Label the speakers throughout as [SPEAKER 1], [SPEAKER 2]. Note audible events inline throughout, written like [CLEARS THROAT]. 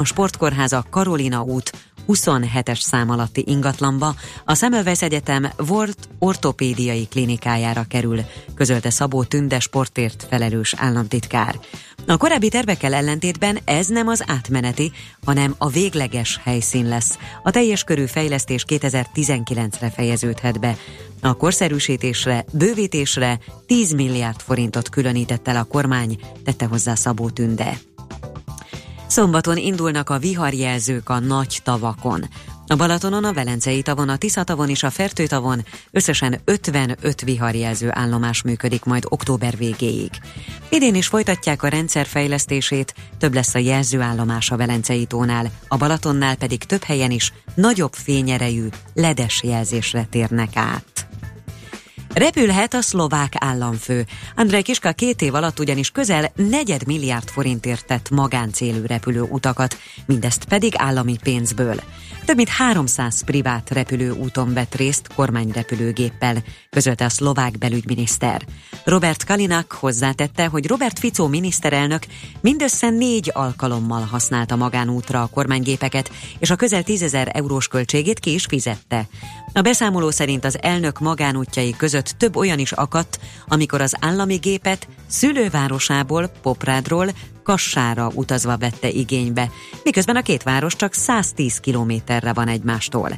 [SPEAKER 1] a Sportkórháza Karolina út 27-es szám alatti ingatlanba a Semmelweis Egyetem Volt ortopédiai klinikájára kerül, közölte Szabó Tünde sportért felelős államtitkár. A korábbi tervekkel ellentétben ez nem az átmeneti, hanem a végleges helyszín lesz. A teljes körű fejlesztés 2019-re fejeződhet be. A korszerűsítésre, bővítésre 10 milliárd forintot különített el a kormány, tette hozzá Szabó Tünde. Szombaton indulnak a viharjelzők a nagy tavakon. A Balatonon, a Velencei tavon, a Tisza-tavon és a Fertő tavon összesen 55 viharjelző állomás működik majd október végéig. Idén is folytatják a rendszer fejlesztését, több lesz a jelzőállomás a Velencei tónál, a Balatonnál pedig több helyen is nagyobb fényerejű, ledes jelzésre térnek át. Repülhet a szlovák államfő. Andrej Kiska két év alatt ugyanis közel negyed milliárd forintért tett magáncélű repülő utakat, mindezt pedig állami pénzből. Több mint 300 privát repülő úton vett részt kormányrepülőgéppel, közölte a szlovák belügyminiszter. Robert Kalinak hozzátette, hogy Robert Fico miniszterelnök mindössze négy alkalommal használta magánútra a kormánygépeket, és a közel 10 ezer eurós költségét ki is fizette. A beszámoló szerint az elnök magánútjai között több olyan is akadt, amikor az állami gépet szülővárosából, Poprádról Kassára utazva vette igénybe, miközben a két város csak 110 kilométerre van egymástól.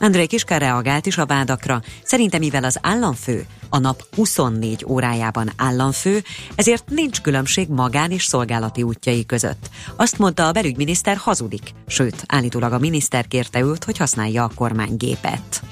[SPEAKER 1] André Kiska reagált is a vádakra, szerinte mivel az államfő a nap 24 órájában államfő, ezért nincs különbség magán és szolgálati útjai között. Azt mondta a belügyminiszter hazudik, sőt, állítólag a miniszter kérte őt, hogy használja a kormánygépet.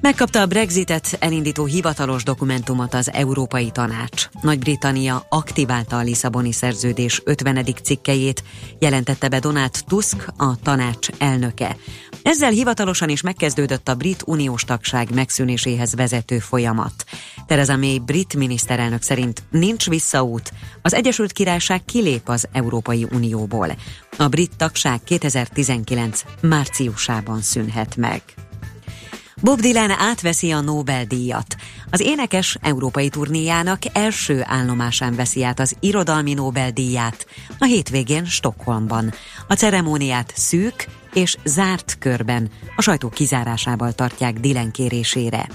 [SPEAKER 1] Megkapta a Brexitet elindító hivatalos dokumentumot az Európai Tanács. Nagy-Britannia aktiválta a Lisszaboni szerződés 50. cikkejét, jelentette be Donald Tusk, a tanács elnöke. Ezzel hivatalosan is megkezdődött a brit uniós tagság megszűnéséhez vezető folyamat. Tereza May brit miniszterelnök szerint nincs visszaút, az Egyesült Királyság kilép az Európai Unióból. A brit tagság 2019 márciusában szűnhet meg. Bob Dylan átveszi a Nobel-díjat. Az énekes európai turnéjának első állomásán veszi át az irodalmi Nobel-díját a hétvégén Stockholmban. A ceremóniát szűk és zárt körben a sajtó kizárásával tartják Dylan kérésére.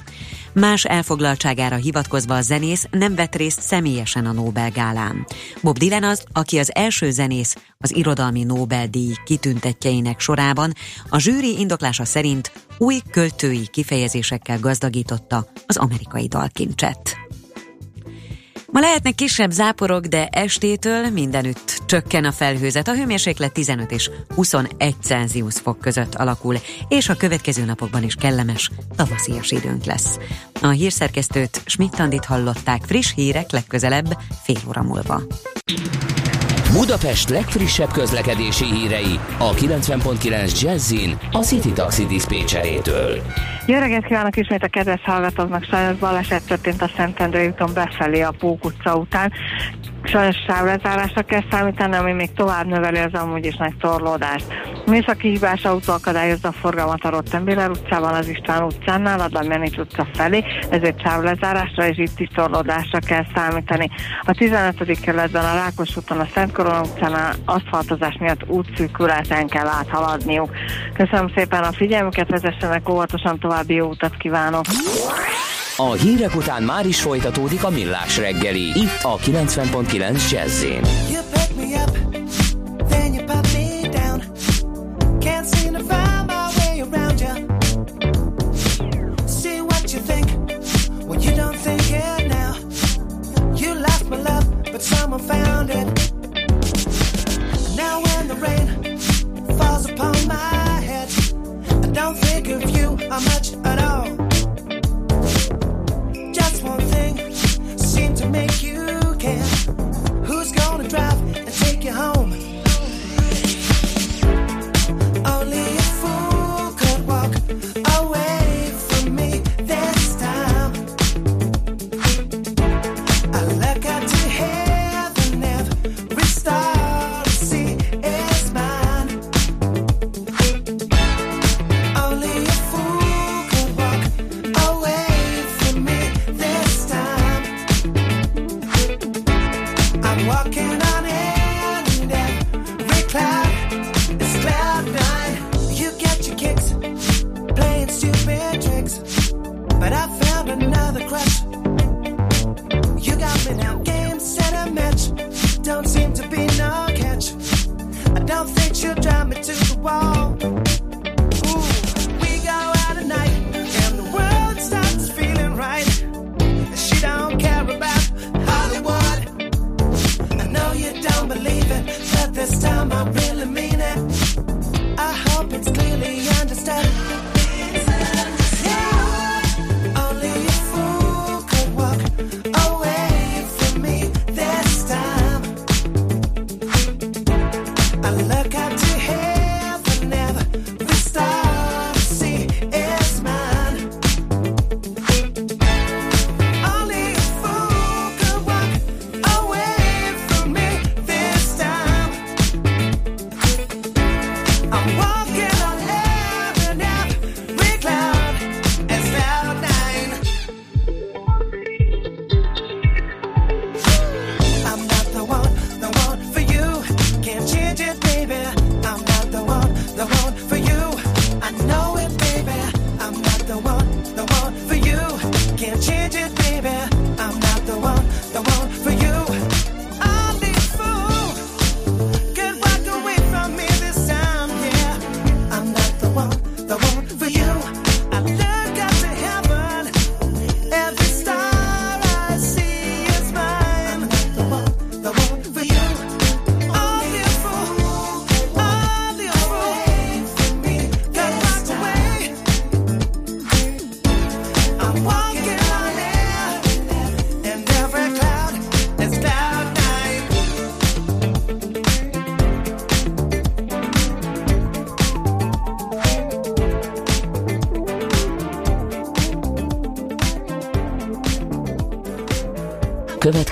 [SPEAKER 1] Más elfoglaltságára hivatkozva a zenész nem vett részt személyesen a Nobel-gálán. Bob Dylan az, aki az első zenész az irodalmi Nobel-díj kitüntetjeinek sorában, a zsűri indoklása szerint új költői kifejezésekkel gazdagította az amerikai dalkincset. Ma lehetnek kisebb záporok, de estétől mindenütt csökken a felhőzet. A hőmérséklet 15 és 21 Celsius fok között alakul, és a következő napokban is kellemes, tavaszias időnk lesz. A hírszerkesztőt Schmidt-Tandit hallották friss hírek legközelebb fél óra múlva.
[SPEAKER 2] Budapest legfrissebb közlekedési hírei a 90.9 Jazzin a City Taxi Dispécsejétől.
[SPEAKER 3] Jó reggelt kívánok ismét a kedves hallgatóknak, sajnos baleset történt a Szentendrei úton befelé a Pók utca után. Sajnos sávlezárásra kell számítani, ami még tovább növeli az amúgy is nagy torlódást. Műszaki hibás autó akadályozza a forgalmat a Rottenbiller utcában, az István utcánál, a Damjanics utca felé, ezért sávlezárásra és itt is torlódásra kell számítani. A 15. kerületben a Rákos úton, a Szent Utcánál aszfaltozás miatt útszűkületen kell áthaladniuk. Köszönöm szépen a figyelmüket, vezessenek óvatosan további jó utat kívánok!
[SPEAKER 2] A hírek után már is folytatódik a millás reggeli. Itt a 90.9 jazz of you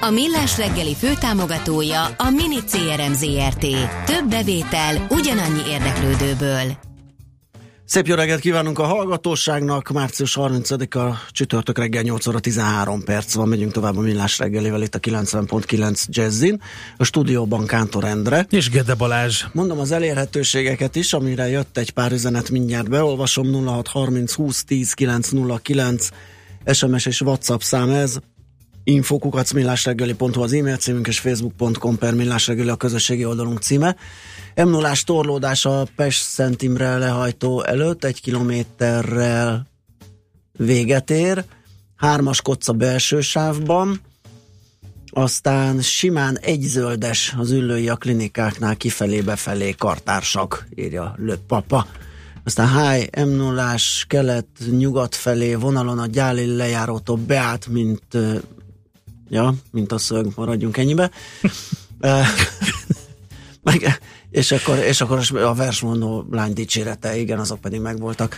[SPEAKER 4] A Millás reggeli főtámogatója a Mini CRM Zrt. Több bevétel ugyanannyi érdeklődőből.
[SPEAKER 5] Szép jó reggelt kívánunk a hallgatóságnak. Március 30-a csütörtök reggel 8 óra 13 perc van. Megyünk tovább a millás reggelivel itt a 90.9 Jazzin. A stúdióban Kántor Endre.
[SPEAKER 6] És Gede Balázs.
[SPEAKER 5] Mondom az elérhetőségeket is, amire jött egy pár üzenet mindjárt beolvasom. 0630 20 10 909 SMS és WhatsApp szám ez. infokukacmillásreggeli.hu az e-mail címünk és facebook.com per millásreggeli a közösségi oldalunk címe. m 0 torlódás a Pest Szent Imre lehajtó előtt egy kilométerrel véget ér, hármas kocca belső sávban, aztán simán egy zöldes az üllői a klinikáknál kifelé befelé kartársak, írja Löp papa. Aztán Háj, m 0 kelet-nyugat felé vonalon a gyáli lejárótól beállt, mint ja, mint a szög, maradjunk ennyibe. Meg, és akkor, és akkor a versmondó lány dicsérete, igen, azok pedig megvoltak.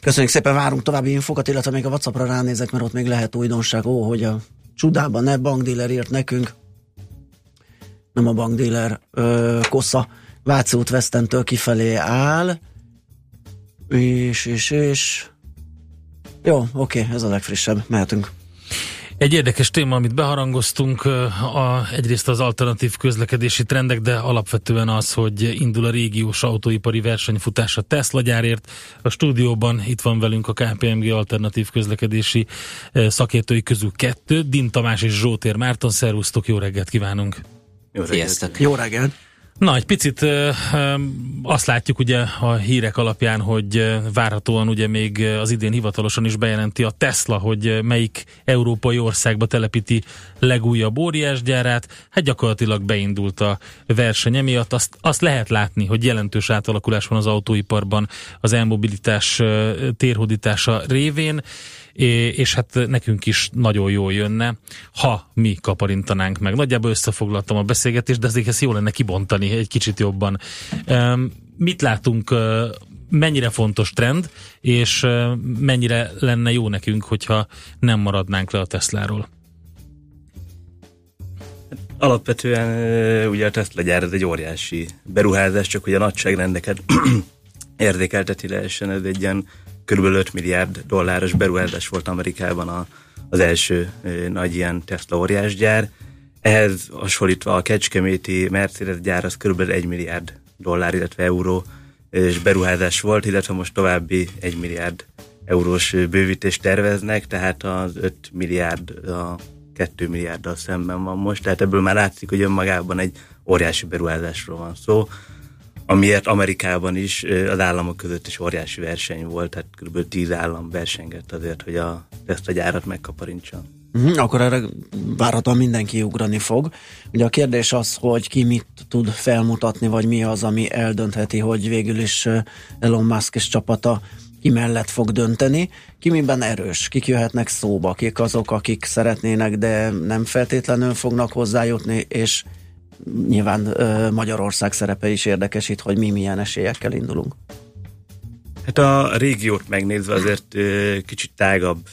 [SPEAKER 5] Köszönjük szépen, várunk további infokat, illetve még a Whatsappra ránézek, mert ott még lehet újdonság, ó, hogy a csodában ne bankdíler írt nekünk, nem a bankdíler, ö, Kossza, Váci út Vesztentől kifelé áll, és, és, és jó, oké, ez a legfrissebb, mehetünk.
[SPEAKER 6] Egy érdekes téma, amit beharangoztunk, a, egyrészt az alternatív közlekedési trendek, de alapvetően az, hogy indul a régiós autóipari versenyfutás a Tesla gyárért. A stúdióban itt van velünk a KPMG alternatív közlekedési szakértői közül kettő, Din Tamás és Zsótér Márton. Szervusztok, jó reggelt kívánunk!
[SPEAKER 7] Jó
[SPEAKER 8] Sziasztok!
[SPEAKER 5] Jó reggelt!
[SPEAKER 6] Na, egy picit ö, ö, azt látjuk ugye a hírek alapján, hogy ö, várhatóan ugye még az idén hivatalosan is bejelenti a Tesla, hogy melyik európai országba telepíti legújabb óriásgyárát. Hát gyakorlatilag beindult a verseny emiatt. Azt, azt lehet látni, hogy jelentős átalakulás van az autóiparban az elmobilitás térhódítása révén és hát nekünk is nagyon jól jönne, ha mi kaparintanánk meg. Nagyjából összefoglaltam a beszélgetést, de azért ezt jó lenne kibontani egy kicsit jobban. Mit látunk, mennyire fontos trend, és mennyire lenne jó nekünk, hogyha nem maradnánk le a Tesláról?
[SPEAKER 7] Alapvetően ugye a Tesla gyár ez egy óriási beruházás, csak hogy a nagyságrendeket [CLEARS THROAT] érzékelteti lehessen. Ez egy ilyen kb. 5 milliárd dolláros beruházás volt Amerikában a, az első nagy ilyen Tesla óriásgyár. Ehhez hasonlítva a Kecskeméti Mercedes gyár az kb. 1 milliárd dollár, illetve euró és beruházás volt, illetve most további 1 milliárd eurós bővítést terveznek, tehát az 5 milliárd a 2 milliárddal szemben van most, tehát ebből már látszik, hogy önmagában egy óriási beruházásról van szó, amiért Amerikában is az államok között is óriási verseny volt, tehát kb. 10 állam versengett azért, hogy a, ezt a gyárat megkaparintsa.
[SPEAKER 5] Uh-huh, akkor erre várhatóan mindenki ugrani fog. Ugye a kérdés az, hogy ki mit tud felmutatni, vagy mi az, ami eldöntheti, hogy végül is Elon Musk és csapata ki mellett fog dönteni, ki miben erős, kik jöhetnek szóba, kik azok, akik szeretnének, de nem feltétlenül fognak hozzájutni, és nyilván Magyarország szerepe is érdekes itt, hogy mi milyen esélyekkel indulunk.
[SPEAKER 7] Hát a régiót megnézve azért kicsit tágabb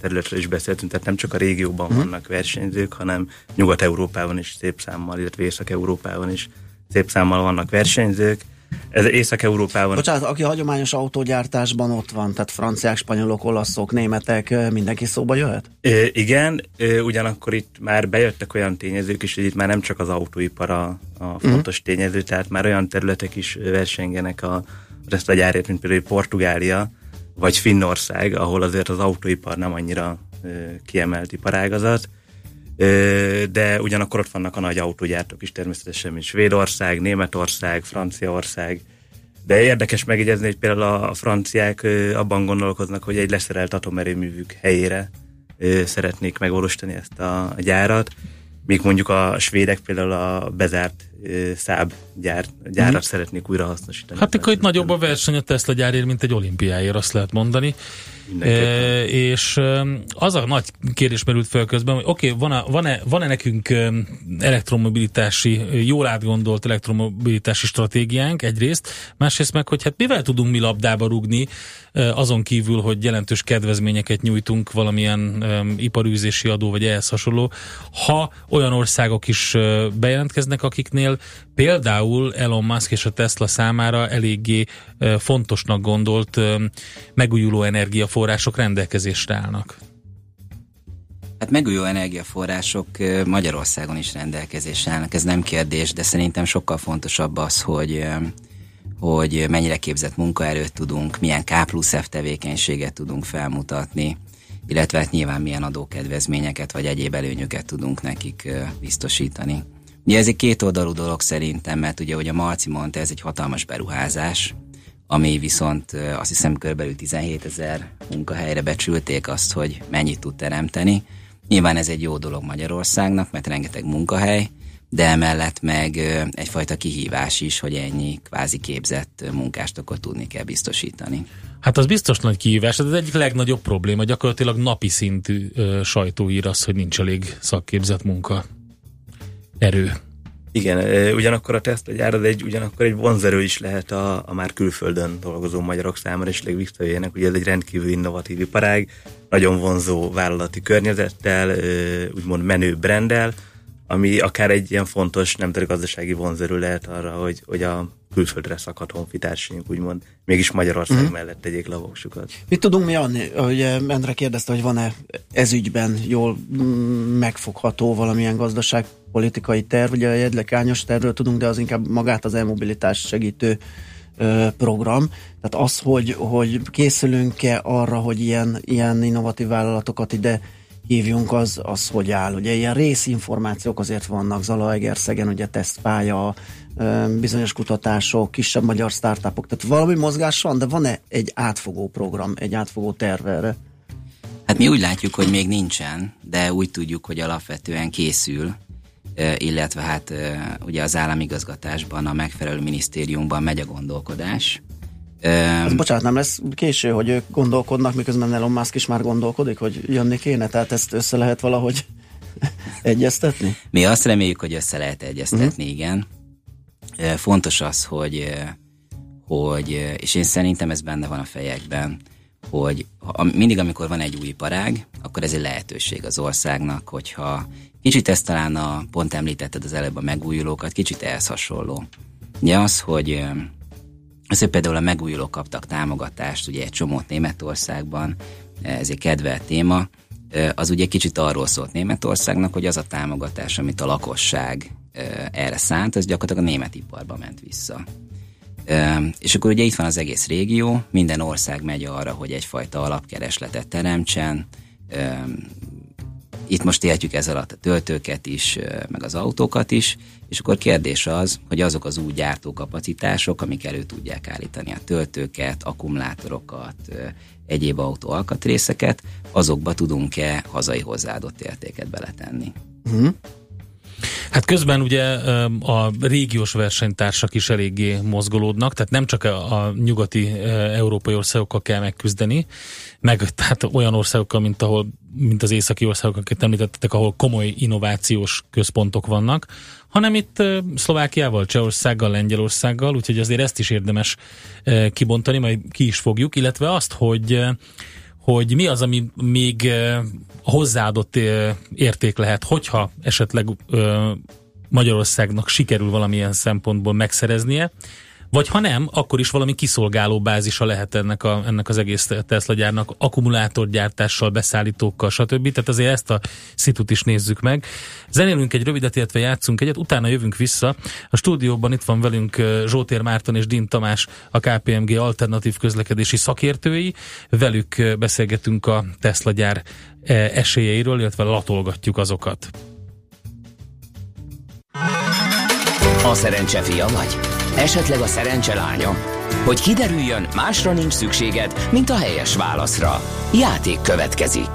[SPEAKER 7] területről is beszéltünk, tehát nem csak a régióban
[SPEAKER 5] Mhm.
[SPEAKER 7] vannak versenyzők, hanem Nyugat-Európában is szép számmal, illetve Észak-Európában is szép számmal vannak versenyzők. Ez Észak-Európában.
[SPEAKER 5] Bocsánat, aki hagyományos autógyártásban ott van, tehát franciák, spanyolok, olaszok, németek, mindenki szóba jöhet?
[SPEAKER 7] Ö, igen, ugyanakkor itt már bejöttek olyan tényezők is, hogy itt már nem csak az autóipar a, a fontos tényező, tehát már olyan területek is versengenek a ezt a gyárért, mint például Portugália, vagy Finnország, ahol azért az autóipar nem annyira kiemelt iparágazat, de ugyanakkor ott vannak a nagy autógyártók is természetesen, mint Svédország, Németország, Franciaország, de érdekes megjegyezni, hogy például a franciák abban gondolkoznak, hogy egy leszerelt atomerőművük helyére szeretnék megvalósítani ezt a, gyárat, míg mondjuk a svédek például a bezárt száb gyár, gyárat mm. szeretnék újra hasznosítani.
[SPEAKER 6] Hát akkor itt nagyobb a verseny a Tesla gyárért, mint egy olimpiáért, azt lehet mondani. E, és az a nagy kérdés merült fel közben, hogy oké, okay, van-e, van-e, van-e nekünk elektromobilitási, jól átgondolt elektromobilitási stratégiánk egyrészt, másrészt meg, hogy hát mivel tudunk mi labdába rugni, azon kívül, hogy jelentős kedvezményeket nyújtunk valamilyen iparűzési adó, vagy ehhez hasonló, ha olyan országok is bejelentkeznek, akiknél például Elon Musk és a Tesla számára eléggé fontosnak gondolt megújuló energiaforrások rendelkezésre állnak.
[SPEAKER 9] Hát megújuló energiaforrások Magyarországon is rendelkezésre állnak, ez nem kérdés, de szerintem sokkal fontosabb az, hogy hogy mennyire képzett munkaerőt tudunk, milyen K plusz F tevékenységet tudunk felmutatni, illetve hát nyilván milyen adókedvezményeket vagy egyéb előnyöket tudunk nekik biztosítani. Ugye ez egy kétoldalú dolog szerintem, mert ugye, hogy a Marci mondta, ez egy hatalmas beruházás, ami viszont azt hiszem körülbelül 17 ezer munkahelyre becsülték azt, hogy mennyit tud teremteni. Nyilván ez egy jó dolog Magyarországnak, mert rengeteg munkahely, de emellett meg egyfajta kihívás is, hogy ennyi kvázi képzett munkást akkor tudni kell biztosítani.
[SPEAKER 6] Hát az biztos nagy kihívás, ez az egyik legnagyobb probléma, gyakorlatilag napi szintű ö, sajtóír az, hogy nincs elég szakképzett munka erő.
[SPEAKER 7] Igen, ugyanakkor a Tesla gyár az egy, ugyanakkor egy vonzerő is lehet a, a már külföldön dolgozó magyarok számára, és visszajöjjenek, ugye ez egy rendkívül innovatív iparág, nagyon vonzó vállalati környezettel, úgymond menő brandel, ami akár egy ilyen fontos nemzetgazdasági vonzerő lehet arra, hogy, hogy a külföldre szakadt honfitársaink úgymond mégis Magyarország mm. mellett tegyék le a voksukat.
[SPEAKER 5] Mit tudunk mi adni? Ugye Endre kérdezte, hogy van-e ezügyben jól mm, megfogható valamilyen gazdaságpolitikai terv. Ugye a jegylekányos tervről tudunk, de az inkább magát az e-mobilitás segítő program. Tehát az, hogy, hogy készülünk-e arra, hogy ilyen, ilyen innovatív vállalatokat ide hívjunk, az, az hogy áll. Ugye ilyen részinformációk azért vannak, Zalaegerszegen, ugye tesztpálya, bizonyos kutatások, kisebb magyar startupok, tehát valami mozgás van, de van-e egy átfogó program, egy átfogó terv erre?
[SPEAKER 9] Hát mi úgy látjuk, hogy még nincsen, de úgy tudjuk, hogy alapvetően készül, illetve hát ugye az államigazgatásban, a megfelelő minisztériumban megy a gondolkodás.
[SPEAKER 5] Az bocsánat, nem lesz késő, hogy ők gondolkodnak, miközben Elon Musk is már gondolkodik, hogy jönni kéne, tehát ezt össze lehet valahogy [LAUGHS] egyeztetni?
[SPEAKER 9] Mi azt reméljük, hogy össze lehet egyeztetni, uh-huh. igen. Fontos az, hogy, hogy, és én szerintem ez benne van a fejekben, hogy mindig, amikor van egy új iparág, akkor ez egy lehetőség az országnak, hogyha kicsit ez talán a, pont említetted az előbb a megújulókat, kicsit ehhez hasonló. Ugye az, hogy Ezért például a megújulók kaptak támogatást, ugye egy csomót Németországban, ez egy kedvelt téma, az ugye kicsit arról szólt Németországnak, hogy az a támogatás, amit a lakosság erre szánt, az gyakorlatilag a német iparba ment vissza. És akkor ugye itt van az egész régió, minden ország megy arra, hogy egyfajta alapkeresletet teremtsen, itt most értjük ez alatt a töltőket is, meg az autókat is, és akkor kérdés az, hogy azok az új gyártókapacitások, amik elő tudják állítani a töltőket, akkumulátorokat, egyéb autó alkatrészeket, azokba tudunk-e hazai hozzáadott értéket beletenni.
[SPEAKER 5] Uh-huh.
[SPEAKER 6] Hát közben ugye a régiós versenytársak is eléggé mozgolódnak, tehát nem csak a nyugati európai országokkal kell megküzdeni, meg tehát olyan országokkal, mint, ahol, mint az északi országok, akiket említettek, ahol komoly innovációs központok vannak, hanem itt Szlovákiával, Csehországgal, Lengyelországgal, úgyhogy azért ezt is érdemes kibontani, majd ki is fogjuk, illetve azt, hogy hogy mi az, ami még hozzáadott érték lehet, hogyha esetleg Magyarországnak sikerül valamilyen szempontból megszereznie, vagy ha nem, akkor is valami kiszolgáló bázisa lehet ennek, a, ennek az egész Tesla gyárnak, akkumulátorgyártással, beszállítókkal, stb. Tehát azért ezt a szitut is nézzük meg. Zenélünk egy rövidet, illetve játszunk egyet, utána jövünk vissza. A stúdióban itt van velünk Zsótér Márton és Din Tamás, a KPMG alternatív közlekedési szakértői. Velük beszélgetünk a Tesla gyár esélyeiről, illetve latolgatjuk azokat.
[SPEAKER 8] A szerencse fia vagy? Esetleg a szerencse lánya? Hogy kiderüljön, másra nincs szükséged, mint a helyes válaszra. Játék következik.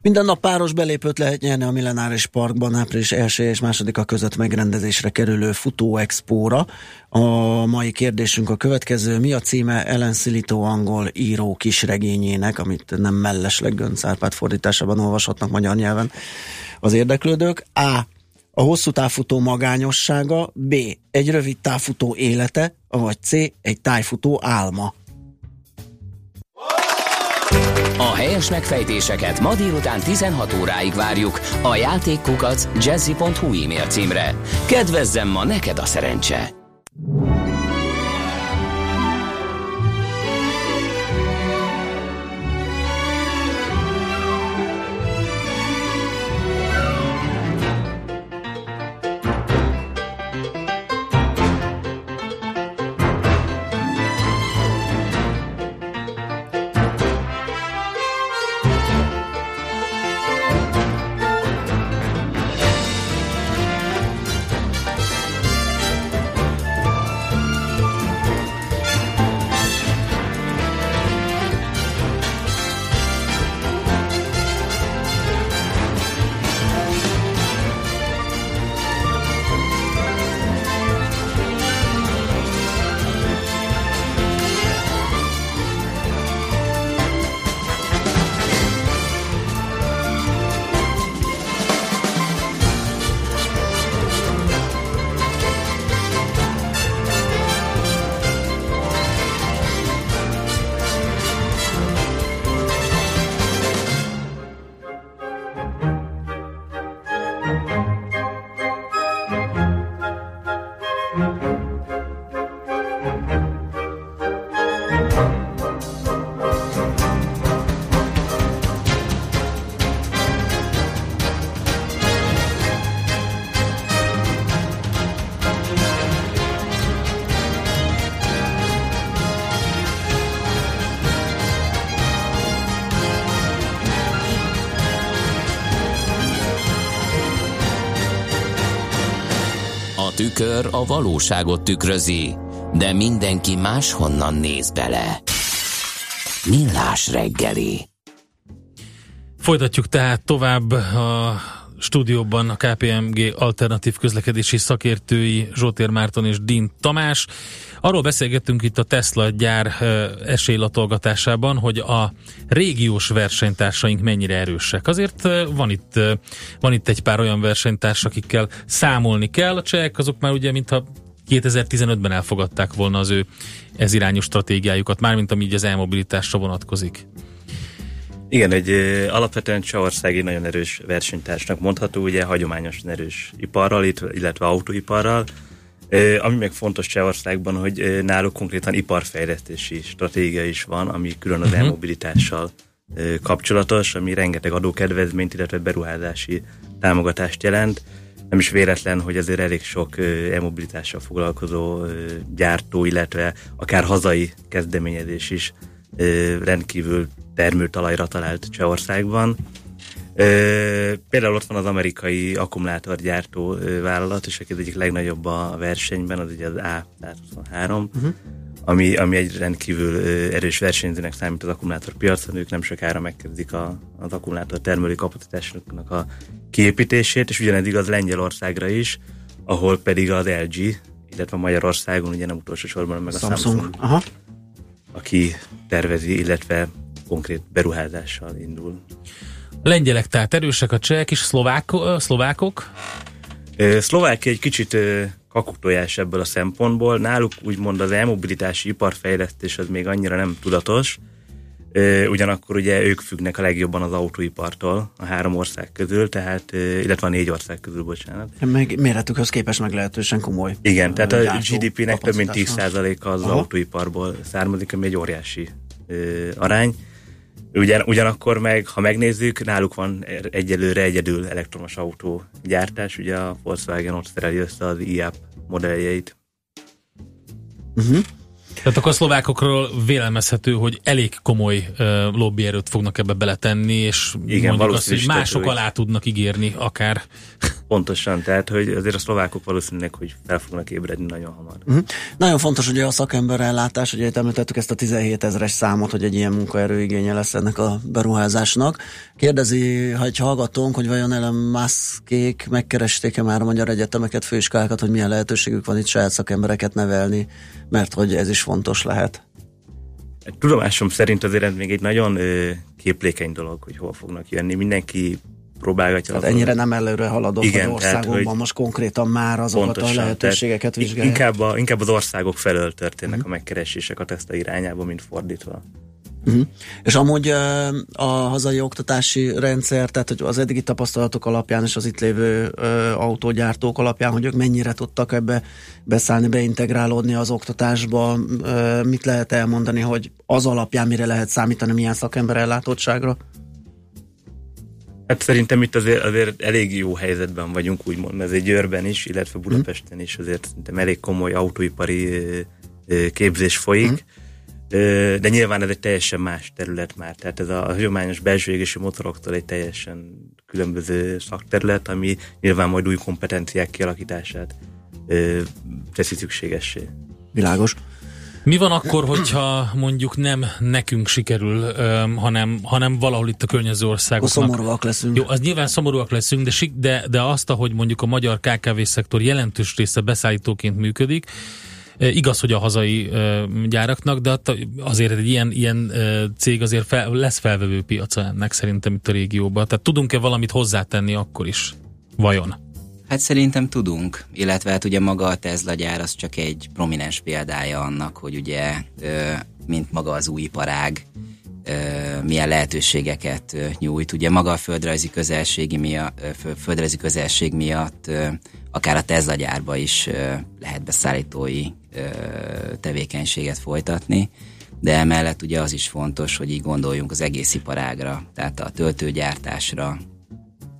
[SPEAKER 5] Minden nap páros belépőt lehet nyerni a Millenáris Parkban április 1 és 2 között megrendezésre kerülő Futó Expóra. A mai kérdésünk a következő. Mi a címe Ellen Szilító angol író kisregényének, amit nem mellesleg Gönc Árpád fordításában olvashatnak magyar nyelven az érdeklődők? A a hosszú távfutó magányossága, B. egy rövid távfutó élete, vagy C. egy tájfutó álma.
[SPEAKER 8] A helyes megfejtéseket ma délután 16 óráig várjuk a játékkukac jazzy.hu e-mail címre. Kedvezzem ma neked a szerencse! Tükör a valóságot tükrözi, de mindenki máshonnan néz bele. Millás reggeli.
[SPEAKER 6] Folytatjuk tehát tovább a stúdióban a KPMG alternatív közlekedési szakértői Zsótér Márton és Din Tamás. Arról beszélgettünk itt a Tesla gyár esélylatolgatásában, hogy a régiós versenytársaink mennyire erősek. Azért van itt, van itt egy pár olyan versenytárs, akikkel számolni kell. A csehek azok már ugye, mintha 2015-ben elfogadták volna az ő ez irányú stratégiájukat, mármint ami így az elmobilitásra vonatkozik.
[SPEAKER 7] Igen, egy alapvetően Csehországi nagyon erős versenytársnak mondható, ugye hagyományosan erős iparral, illetve autóiparral, Ami meg fontos Csehországban, hogy náluk konkrétan iparfejlesztési stratégia is van, ami külön az e-mobilitással ö, kapcsolatos, ami rengeteg adókedvezményt, illetve beruházási támogatást jelent. Nem is véletlen, hogy azért elég sok e-mobilitással foglalkozó gyártó, illetve akár hazai kezdeményezés is rendkívül termőtalajra talált Csehországban. Például ott van az amerikai akkumulátorgyártó vállalat, és aki az egyik legnagyobb a versenyben, az ugye az A123, uh-huh. ami, ami egy rendkívül erős versenyzőnek számít az akkumulátorpiacon, ők nem sokára megkezdik a, az akkumulátor termelő kapacitásoknak a kiépítését, és ugyanez igaz Lengyelországra is, ahol pedig az LG, illetve Magyarországon, ugye nem utolsó sorban, meg a
[SPEAKER 5] Samsung.
[SPEAKER 7] Samsung,
[SPEAKER 5] Aha.
[SPEAKER 7] aki tervezi, illetve konkrét beruházással indul.
[SPEAKER 6] Lengyelek tehát erősek, a csehek is, szlovák, szlovákok.
[SPEAKER 7] Szlovákia egy kicsit kakuktojás ebből a szempontból. Náluk úgymond az elmobilitási iparfejlesztés az még annyira nem tudatos. Ugyanakkor ugye ők függnek a legjobban az autóipartól a három ország közül, tehát, illetve a négy ország közül, bocsánat.
[SPEAKER 5] Meg méretükhöz képest meglehetősen komoly.
[SPEAKER 7] Igen, tehát a GDP-nek több mint
[SPEAKER 5] kapacitás van.
[SPEAKER 7] 10%-a az
[SPEAKER 5] Aha.
[SPEAKER 7] autóiparból származik, ami egy óriási arány. Ugyan, ugyanakkor meg, ha megnézzük, náluk van egyelőre egyedül elektromos autó gyártás, ugye a Volkswagen ott szereli össze az IAP modelljeit.
[SPEAKER 6] Tehát akkor a szlovákokról vélelmezhető, hogy elég komoly uh, lobbyerőt fognak ebbe beletenni, és
[SPEAKER 7] Igen,
[SPEAKER 6] mondjuk azt, hogy mások alá tudnak ígérni akár.
[SPEAKER 7] Pontosan, tehát hogy azért a szlovákok valószínűleg, hogy fel fognak ébredni nagyon hamar.
[SPEAKER 5] Uh-huh. Nagyon fontos ugye a szakemberellátás, ugye itt említettük ezt a 17 ezeres számot, hogy egy ilyen munkaerőigénye lesz ennek a beruházásnak. Kérdezi, ha egy hallgatónk, hogy vajon Elon Muskék megkeresték-e már a magyar egyetemeket, főiskolákat, hogy milyen lehetőségük van itt saját szakembereket nevelni, mert hogy ez is fontos lehet.
[SPEAKER 7] Tudomásom szerint azért ez még egy nagyon képlékeny dolog, hogy hol fognak jönni. Mindenki próbálgatja.
[SPEAKER 5] Tehát ennyire nem előre haladott
[SPEAKER 7] Igen,
[SPEAKER 5] az
[SPEAKER 7] tehát,
[SPEAKER 5] országunkban,
[SPEAKER 7] hogy-
[SPEAKER 5] most konkrétan már azokat
[SPEAKER 7] Pontosan,
[SPEAKER 5] a lehetőségeket
[SPEAKER 7] tehát
[SPEAKER 5] vizsgálják.
[SPEAKER 7] Inkább, a, inkább az országok felől történnek
[SPEAKER 5] Mhm.
[SPEAKER 7] a megkeresések a Tesla irányába, mint fordítva.
[SPEAKER 5] Uh-huh. És amúgy a hazai oktatási rendszer, tehát hogy az eddigi tapasztalatok alapján és az itt lévő autógyártók alapján, hogy ők mennyire tudtak ebbe beszállni, beintegrálódni az oktatásba, mit lehet elmondani, hogy az alapján mire lehet számítani, milyen szakember ellátottságra?
[SPEAKER 7] Hát szerintem itt azért, azért elég jó helyzetben vagyunk, úgymond, ez egy Győrben is, illetve Budapesten is azért szerintem elég komoly autóipari képzés folyik. Ö, De nyilván ez egy teljesen más terület már, tehát ez a hagyományos belső égési motoroktól egy teljesen különböző szakterület, ami nyilván majd új kompetenciák kialakítását teszi szükségessé.
[SPEAKER 5] Világos.
[SPEAKER 6] Mi van akkor, hogyha mondjuk nem nekünk sikerül, öm, hanem, hanem valahol itt a környező országoknak?
[SPEAKER 5] szomorúak leszünk.
[SPEAKER 6] Jó, az nyilván szomorúak leszünk, de, de, de azt, ahogy mondjuk a magyar KKV-szektor jelentős része beszállítóként működik, e, igaz, hogy a hazai gyáraknak, de att- azért egy ilyen, ilyen cég azért fel, lesz felvevő piaca ennek szerintem itt a régióban. Tehát tudunk-e valamit hozzátenni akkor is? Vajon?
[SPEAKER 9] Hát szerintem tudunk, illetve hát ugye maga a Tesla gyár az csak egy prominens példája annak, hogy ugye, mint maga az új iparág, milyen lehetőségeket nyújt. Ugye maga a földrajzi közelségi miatt, földrajzi közelség miatt akár a Tesla gyárba is lehet beszállítói tevékenységet folytatni, de emellett ugye az is fontos, hogy így gondoljunk az egész iparágra, tehát a töltőgyártásra,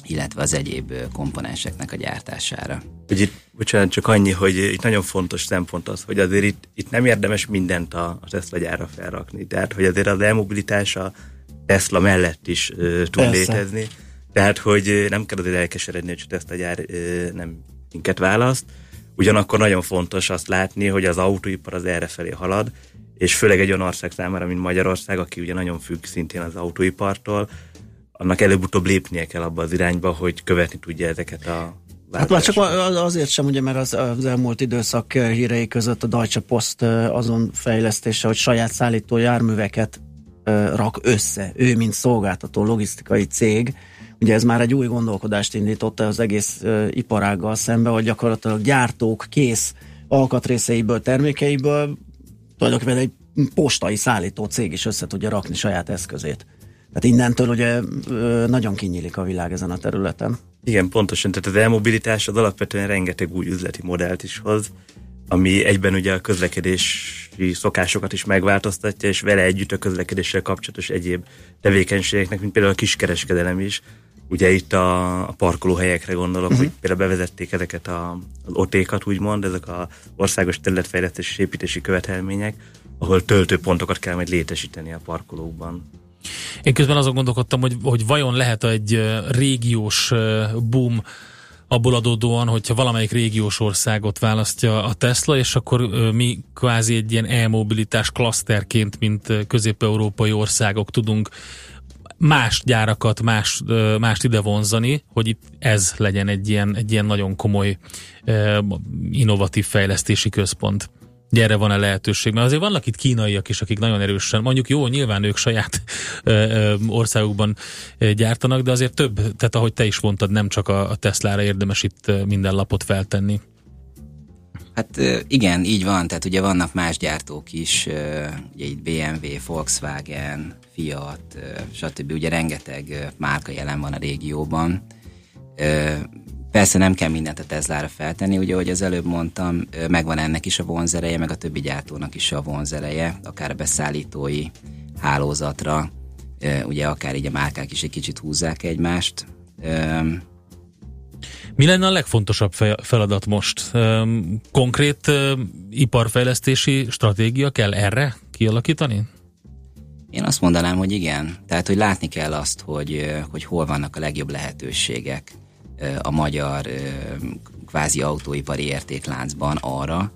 [SPEAKER 9] illetve az egyéb komponenseknek a gyártására.
[SPEAKER 7] Hogy itt, bocsánat, csak annyi, hogy itt nagyon fontos szempont az, hogy azért itt, itt nem érdemes mindent a, a Tesla gyárra felrakni. Tehát, hogy azért az elmobilitás a Tesla mellett is ö, tud
[SPEAKER 5] Persze.
[SPEAKER 7] létezni. Tehát, hogy nem kell azért elkeseredni, hogy a Tesla gyár ö, nem minket választ. Ugyanakkor nagyon fontos azt látni, hogy az autóipar az erre felé halad, és főleg egy olyan ország számára, mint Magyarország, aki ugye nagyon függ szintén az autóipartól, annak előbb-utóbb lépnie kell abba az irányba, hogy követni tudja ezeket a
[SPEAKER 5] Hát már csak azért sem, ugye, mert az, az elmúlt időszak eh, hírei között a Deutsche Post eh, azon fejlesztése, hogy saját szállító járműveket eh, rak össze. Ő, mint szolgáltató logisztikai cég, ugye ez már egy új gondolkodást indította az egész iparággal szembe, hogy gyakorlatilag gyártók kész alkatrészeiből, termékeiből tulajdonképpen egy postai szállító cég is össze tudja rakni saját eszközét. Tehát innentől ugye nagyon kinyílik a világ ezen a területen.
[SPEAKER 7] Igen, pontosan. Tehát az elmobilitás az alapvetően rengeteg új üzleti modellt is hoz, ami egyben ugye a közlekedési szokásokat is megváltoztatja, és vele együtt a közlekedéssel kapcsolatos egyéb tevékenységeknek, mint például a kiskereskedelem is. Ugye itt a, a parkolóhelyekre gondolok, uh-huh. hogy például bevezették ezeket a, az otékat, úgymond, ezek a országos területfejlesztési és építési követelmények, ahol töltőpontokat kell majd létesíteni a parkolókban.
[SPEAKER 6] Én közben azon gondolkodtam, hogy, hogy vajon lehet egy régiós boom abból adódóan, hogyha valamelyik régiós országot választja a Tesla, és akkor mi kvázi egy ilyen e-mobilitás klaszterként, mint közép-európai országok tudunk más gyárakat, más, mást ide vonzani, hogy itt ez legyen egy ilyen, egy ilyen nagyon komoly innovatív fejlesztési központ. Ugye erre van-e lehetőség? Mert azért vannak itt kínaiak is, akik nagyon erősen, mondjuk jó, nyilván ők saját országukban gyártanak, de azért több, tehát ahogy te is mondtad, nem csak a, a Teslára érdemes itt minden lapot feltenni.
[SPEAKER 9] Hát igen, így van, tehát ugye vannak más gyártók is, ugye itt BMW, Volkswagen, Fiat, stb. Ugye rengeteg márka jelen van a régióban. Persze nem kell mindent a Teslára feltenni, ugye, ahogy az előbb mondtam, megvan ennek is a vonzereje, meg a többi gyártónak is a vonzereje, akár a beszállítói hálózatra, ugye akár így a márkák is egy kicsit húzzák egymást.
[SPEAKER 6] Mi lenne a legfontosabb fe- feladat most? Konkrét iparfejlesztési stratégia kell erre kialakítani?
[SPEAKER 9] Én azt mondanám, hogy igen. Tehát, hogy látni kell azt, hogy, hogy hol vannak a legjobb lehetőségek a magyar kvázi autóipari értékláncban arra,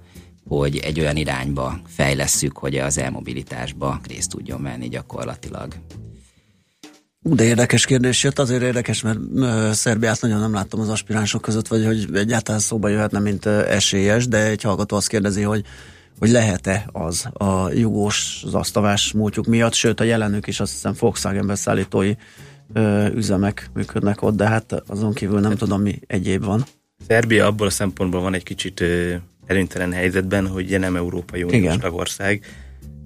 [SPEAKER 9] hogy egy olyan irányba fejlesszük, hogy az elmobilitásba részt tudjon venni gyakorlatilag.
[SPEAKER 5] De érdekes kérdés jött, azért érdekes, mert Szerbiát nagyon nem láttam az aspiránsok között, vagy hogy egyáltalán szóba jöhetne, mint esélyes, de egy hallgató azt kérdezi, hogy hogy lehet-e az a jugós zasztavás múltjuk miatt, sőt a jelenük is azt hiszem Volkswagen beszállítói ö, üzemek működnek ott, de hát azon kívül nem tudom mi egyéb van.
[SPEAKER 7] Szerbia abból a szempontból van egy kicsit ö, előnytelen helyzetben, hogy ugye nem Európai Uniós tagország,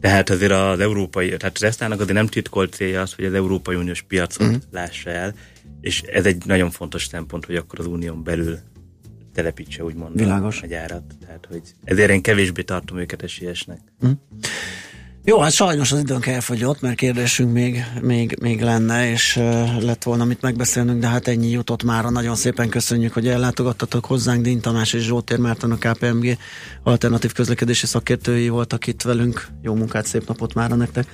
[SPEAKER 7] tehát azért az európai, tehát az Esztának azért nem titkolt célja az, hogy az Európai Uniós piacot uh-huh. lássa el, és ez egy nagyon fontos szempont, hogy akkor az unión belül telepítse úgymond
[SPEAKER 5] Világos.
[SPEAKER 7] a gyárat. Tehát, hogy ezért én kevésbé tartom őket esélyesnek.
[SPEAKER 5] Jó, hát sajnos az időnk elfogyott, mert kérdésünk még, még, még lenne, és uh, lett volna mit megbeszélnünk, de hát ennyi jutott már. Nagyon szépen köszönjük, hogy ellátogattatok hozzánk. Dín Tamás és Zsótér Márton a KPMG alternatív közlekedési szakértői voltak itt velünk. Jó munkát, szép napot már nektek.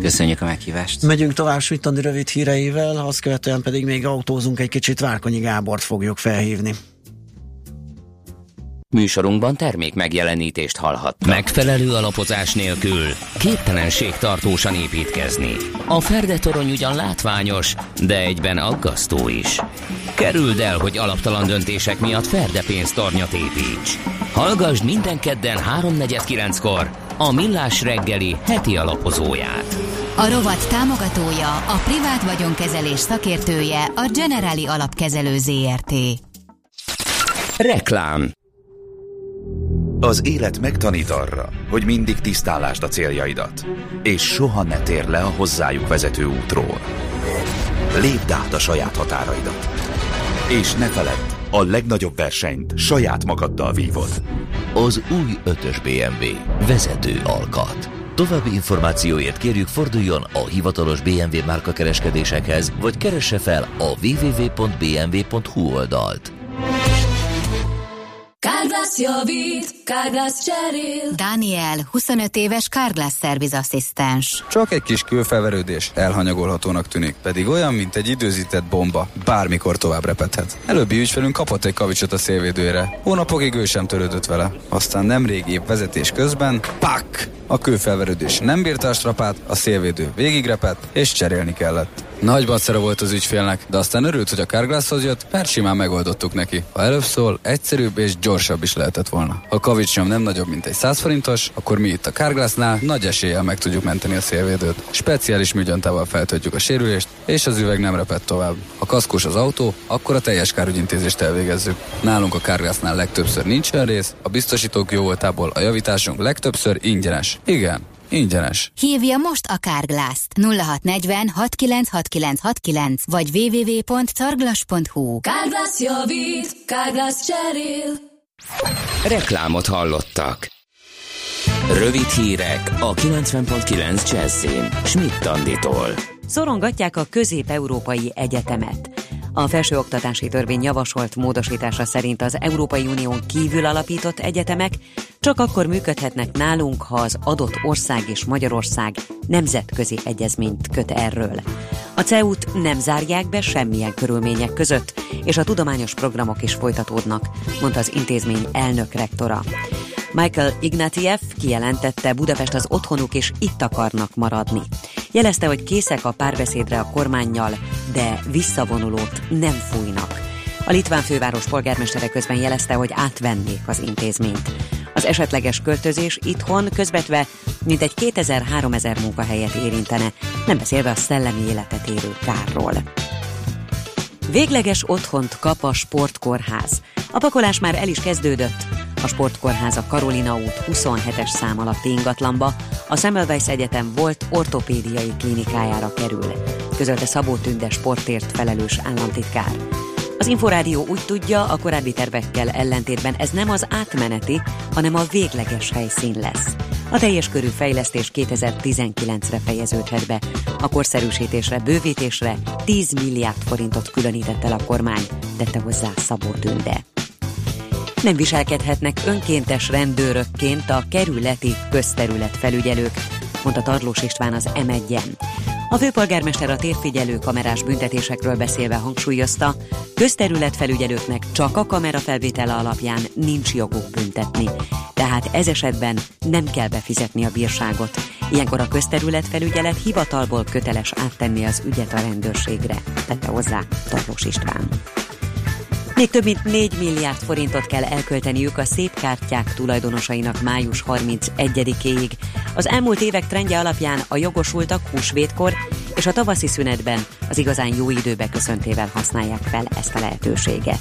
[SPEAKER 9] Köszönjük a meghívást!
[SPEAKER 5] Megyünk tovább Svitandi rövid híreivel, azt követően pedig még autózunk egy kicsit, Várkonyi Gábort fogjuk felhívni.
[SPEAKER 8] Műsorunkban termék megjelenítést hallhattak. Megfelelő alapozás nélkül képtelenség tartósan építkezni. A Ferdetorony ugyan látványos, de egyben aggasztó is. Kerüld el, hogy alaptalan döntések miatt Ferde pénztornyot építs. Hallgass minden kedden 3.49-kor a Millás reggeli heti alapozóját.
[SPEAKER 4] A rovat támogatója, a privát vagyonkezelés szakértője, a Generali Alapkezelő ZRT.
[SPEAKER 8] Reklám
[SPEAKER 10] Az élet megtanít arra, hogy mindig tisztálásd a céljaidat, és soha ne tér le a hozzájuk vezető útról. Lépd át a saját határaidat. És ne feledd, a legnagyobb versenyt saját magaddal vívod.
[SPEAKER 11] Az új 5-ös BMW. Vezető alkat. További információért kérjük forduljon a hivatalos BMW márka kereskedésekhez, vagy keresse fel a www.bmw.hu oldalt.
[SPEAKER 12] Kárglász javít, Kárglász cserél.
[SPEAKER 4] Daniel, 25 éves Carglass Service asszisztens.
[SPEAKER 13] Csak egy kis kőfelverődés elhanyagolhatónak tűnik, pedig olyan, mint egy időzített bomba, bármikor tovább repedhet. Előbbi ügyfelünk kapott egy kavicsot a szélvédőre. Hónapokig ő sem törődött vele. Aztán nemrég épp vezetés közben, pak! A kőfelverődés nem bírta a strapát, a szélvédő végigrepett, és cserélni kellett. Nagy bacera volt az ügyfélnek, de aztán örült, hogy a Carglasshoz jött, mert simán megoldottuk neki. Ha előbb szól, egyszerűbb és gyorsabb is lehetett volna. Ha a kavicsnyom nem nagyobb, mint egy 100 forintos, akkor mi itt a Carglassnál nagy eséllyel meg tudjuk menteni a szélvédőt. Speciális műgyantával feltöltjük a sérülést, és az üveg nem reped tovább. Ha kaszkós az autó, akkor a teljes kárügyintézést elvégezzük. Nálunk a Carglassnál legtöbbször nincs olyan rész, a biztosítók jó voltából a javításunk legtöbbször ingyenes. Igen, Ingyenes.
[SPEAKER 4] Hívja most a Kárglászt 0640 696969 vagy www.carglass.hu
[SPEAKER 12] Kárglász javít, Kárglász cserél.
[SPEAKER 8] Reklámot hallottak. Rövid hírek a 90.9 Jazzin. Schmidt Anditól.
[SPEAKER 1] Szorongatják a közép-európai egyetemet. A felsőoktatási törvény javasolt módosítása szerint az Európai Unión kívül alapított egyetemek csak akkor működhetnek nálunk, ha az adott ország és Magyarország nemzetközi egyezményt köt erről. A CEU-t nem zárják be semmilyen körülmények között, és a tudományos programok is folytatódnak, mondta az intézmény elnök rektora. Michael Ignatieff kijelentette, Budapest az otthonuk és itt akarnak maradni. Jelezte, hogy készek a párbeszédre a kormányjal, de visszavonulót nem fújnak. A litván főváros polgármestere közben jelezte, hogy átvennék az intézményt. Az esetleges költözés itthon közvetve mintegy 2000-3000 munkahelyet érintene, nem beszélve a szellemi életet érő kárról. Végleges otthont kap a sportkórház. A pakolás már el is kezdődött. A sportkórház a Karolina út 27-es szám alatti ingatlanba, a Semmelweis Egyetem volt ortopédiai klinikájára kerül, közölte Szabó Tünde sportért felelős államtitkár. Az Inforádió úgy tudja, a korábbi tervekkel ellentétben ez nem az átmeneti, hanem a végleges helyszín lesz. A teljes körű fejlesztés 2019-re fejeződhet be. A korszerűsítésre, bővítésre 10 milliárd forintot különített el a kormány, tette hozzá Szabó Tünde. Nem viselkedhetnek önkéntes rendőrökként a kerületi közterület felügyelők, mondta Tarlós István az m 1 A főpolgármester a térfigyelő kamerás büntetésekről beszélve hangsúlyozta, közterületfelügyelőknek csak a kamera felvétele alapján nincs joguk büntetni. Tehát ez esetben nem kell befizetni a bírságot. Ilyenkor a közterületfelügyelet hivatalból köteles áttenni az ügyet a rendőrségre, tette hozzá Tarlós István. Még több mint 4 milliárd forintot kell elkölteniük a szép kártyák tulajdonosainak május 31-éig. Az elmúlt évek trendje alapján a jogosultak húsvétkor és a tavaszi szünetben az igazán jó időbe köszöntével használják fel ezt a lehetőséget.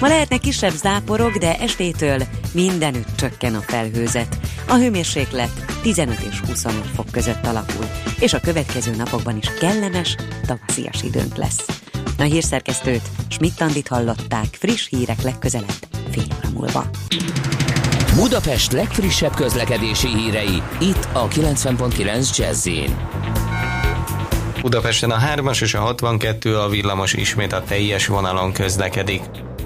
[SPEAKER 1] Ma lehetnek kisebb záporok, de estétől mindenütt csökken a felhőzet. A hőmérséklet 15 és 25 fok között alakul, és a következő napokban is kellemes, tavaszias időnk lesz. A hírszerkesztőt Schmidt-Tandit hallották friss hírek legközelebb fél óra múlva.
[SPEAKER 8] Budapest legfrissebb közlekedési hírei itt a 90.9 jazz
[SPEAKER 14] Budapesten a 3-as és a 62 a villamos ismét a teljes vonalon közlekedik.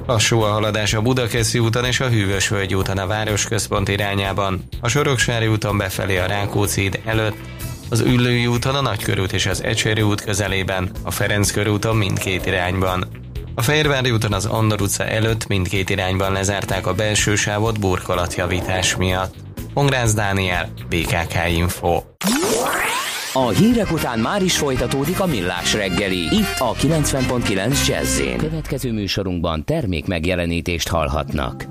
[SPEAKER 14] Lassú a haladás a Budakeszi úton és a Hűvösvölgy úton a városközpont irányában, a Soroksári úton befelé a Rákóczi híd előtt, az Üllői úton a Nagykörút és az Ecseri út közelében, a Ferenc körúton mindkét irányban. A Fehérvári úton az Andor utca előtt mindkét irányban lezárták a belső sávot burkolatjavítás miatt. Pongrász Dániel, BKK Info.
[SPEAKER 8] A hírek után már is folytatódik a millás reggeli. Itt a 90.9 jazz Következő műsorunkban termék megjelenítést hallhatnak.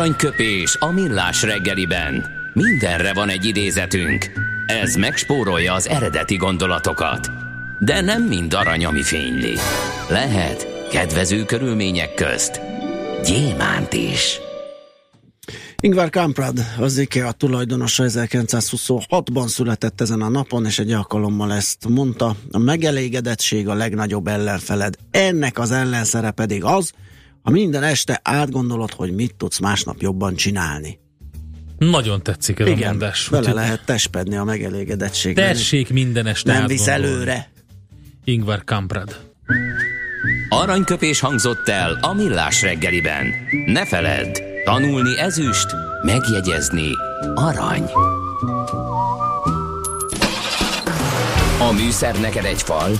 [SPEAKER 8] Aranyköpés a millás reggeliben. Mindenre van egy idézetünk. Ez megspórolja az eredeti gondolatokat. De nem mind arany, ami fényli. Lehet kedvező körülmények közt gyémánt is.
[SPEAKER 5] Ingvar Kamprad, az IKEA tulajdonosa 1926-ban született ezen a napon, és egy alkalommal ezt mondta, a megelégedettség a legnagyobb ellenfeled. Ennek az ellenszere pedig az, ha minden este átgondolod, hogy mit tudsz másnap jobban csinálni.
[SPEAKER 6] Nagyon tetszik ez
[SPEAKER 5] Igen,
[SPEAKER 6] a mondás.
[SPEAKER 5] bele
[SPEAKER 6] Úgyhogy
[SPEAKER 5] lehet tespedni a megelégedettségben.
[SPEAKER 6] Tessék minden este
[SPEAKER 5] Nem visz előre.
[SPEAKER 6] Ingvar Kamprad.
[SPEAKER 8] Aranyköpés hangzott el a millás reggeliben. Ne feledd, tanulni ezüst, megjegyezni arany. A műszer neked egy fal,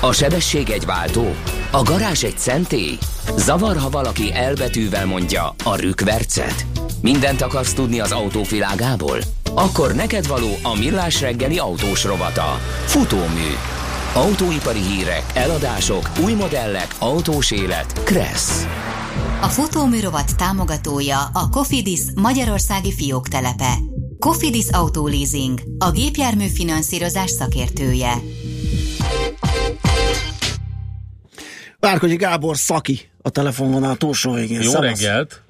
[SPEAKER 8] a sebesség egy váltó, a garázs egy szentély. Zavar, ha valaki elbetűvel mondja a rükvercet. Mindent akarsz tudni az autóvilágából? Akkor neked való a millás reggeli autós rovata. Futómű. Autóipari hírek, eladások, új modellek, autós élet. Kressz.
[SPEAKER 4] A futóműrovat támogatója a Cofidis Magyarországi fióktelepe. Cofidis Auto Leasing, a gépjármű finanszírozás szakértője.
[SPEAKER 5] Várkonyi Gábor Szaki a telefonvonal túlsó végén.
[SPEAKER 6] Jó
[SPEAKER 5] Szevasz.
[SPEAKER 6] reggelt!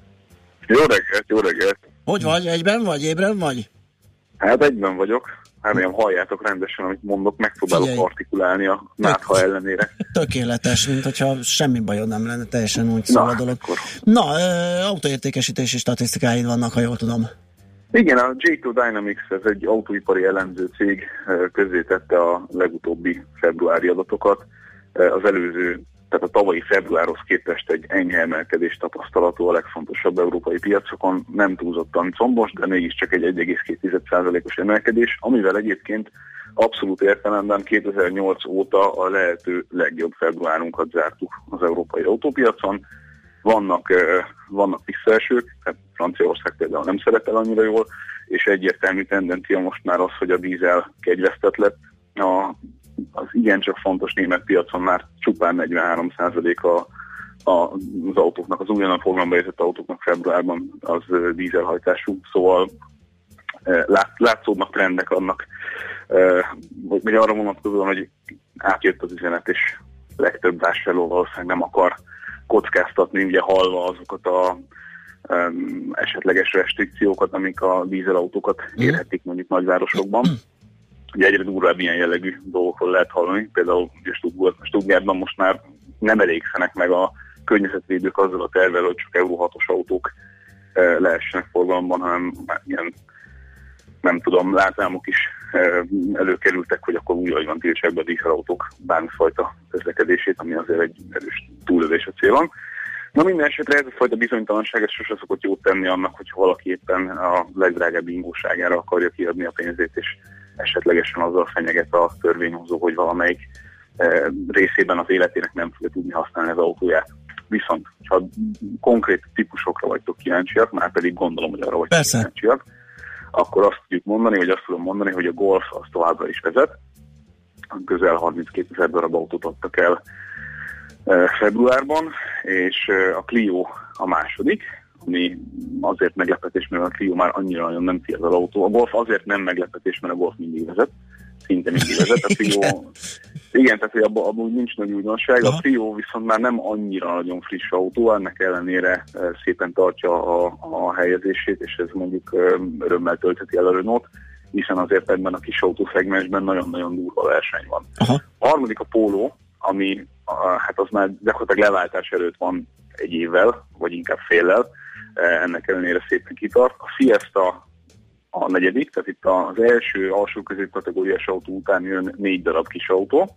[SPEAKER 15] Jó reggelt, jó reggelt.
[SPEAKER 5] Hogy vagy? Egyben vagy? Ébren vagy?
[SPEAKER 15] Hát egyben vagyok. Remélem halljátok rendesen, amit mondok, megpróbálok
[SPEAKER 5] Figyelj.
[SPEAKER 15] artikulálni a nátha ellenére.
[SPEAKER 5] Tökéletes, mint hogyha semmi bajod nem lenne, teljesen úgy szól a dolog. Na, ö, autóértékesítési statisztikáid vannak, ha jól tudom.
[SPEAKER 15] Igen, a J2 Dynamics, ez egy autóipari elemző cég közzétette a legutóbbi februári adatokat. Az előző, tehát a tavalyi februárhoz képest egy enyhe emelkedés tapasztalható a legfontosabb európai piacokon. Nem túlzottan combos, de mégiscsak egy 1,2%-os emelkedés, amivel egyébként abszolút értelemben 2008 óta a lehető legjobb februárunkat zártuk az európai autópiacon. Vannak, eh, vannak visszaesők, tehát Franciaország például nem szerepel annyira jól, és egyértelmű tendencia most már az, hogy a dízel kegyvesztett lett. A, az igencsak fontos német piacon már csupán 43% a, az autóknak, az újonnan forgalomba helyezett autóknak februárban az dízelhajtású, szóval lát, látszódnak trendek annak, vagy vagy arra vonatkozóan, hogy átjött az üzenet, és legtöbb vásárló valószínűleg nem akar kockáztatni, ugye hallva azokat a esetleges restrikciókat, amik a dízelautókat érhetik mondjuk nagyvárosokban. [CLEARS THROAT] Ugye egyre durvább ilyen jellegű dolgokról lehet hallani, például ugye Stuttgart, Stuttgartban most már nem elégszenek meg a környezetvédők azzal a tervel, hogy csak Euro 6-os autók eh, lehessenek forgalomban, hanem ilyen nem tudom, látvámok is eh, előkerültek, hogy akkor úgy van tiltsák be a dízelautók bármifajta közlekedését, ami azért egy erős túlövés a célon. Na minden esetre ez a fajta bizonytalanság ez sose szokott jót tenni annak, hogyha valaki éppen a legdrágább ingóságára akarja kiadni a pénzét, és esetlegesen azzal fenyeget a törvényhozó, hogy valamelyik eh, részében az életének nem fogja tudni használni az autóját. Viszont, ha konkrét típusokra vagytok kíváncsiak, már pedig gondolom, hogy arra vagytok
[SPEAKER 5] Persze.
[SPEAKER 15] kíváncsiak, akkor azt tudjuk mondani, vagy azt tudom mondani, hogy a Golf az továbbra is vezet. Közel 32 ezer darab autót adtak el eh, februárban, és eh, a Clio a második, ami azért meglepetés, mert a Clio már annyira nagyon nem fiatal autó. A Golf azért nem meglepetés, mert a Golf mindig vezet, szinte mindig vezet. A Clio, igen, tehát hogy abban abba úgy nincs nagy újdonság. A Clio viszont már nem annyira nagyon friss autó, ennek ellenére eh, szépen tartja a, a helyezését, és ez mondjuk eh, örömmel töltheti el a Renault, hiszen azért ebben a kis autószegmensben nagyon-nagyon durva verseny van. A harmadik a Polo, ami hát az már gyakorlatilag leváltás előtt van egy évvel, vagy inkább féllel, ennek ellenére szépen kitart. A Fiesta a negyedik, tehát itt az első alsó középkategóriás autó után jön négy darab kis autó.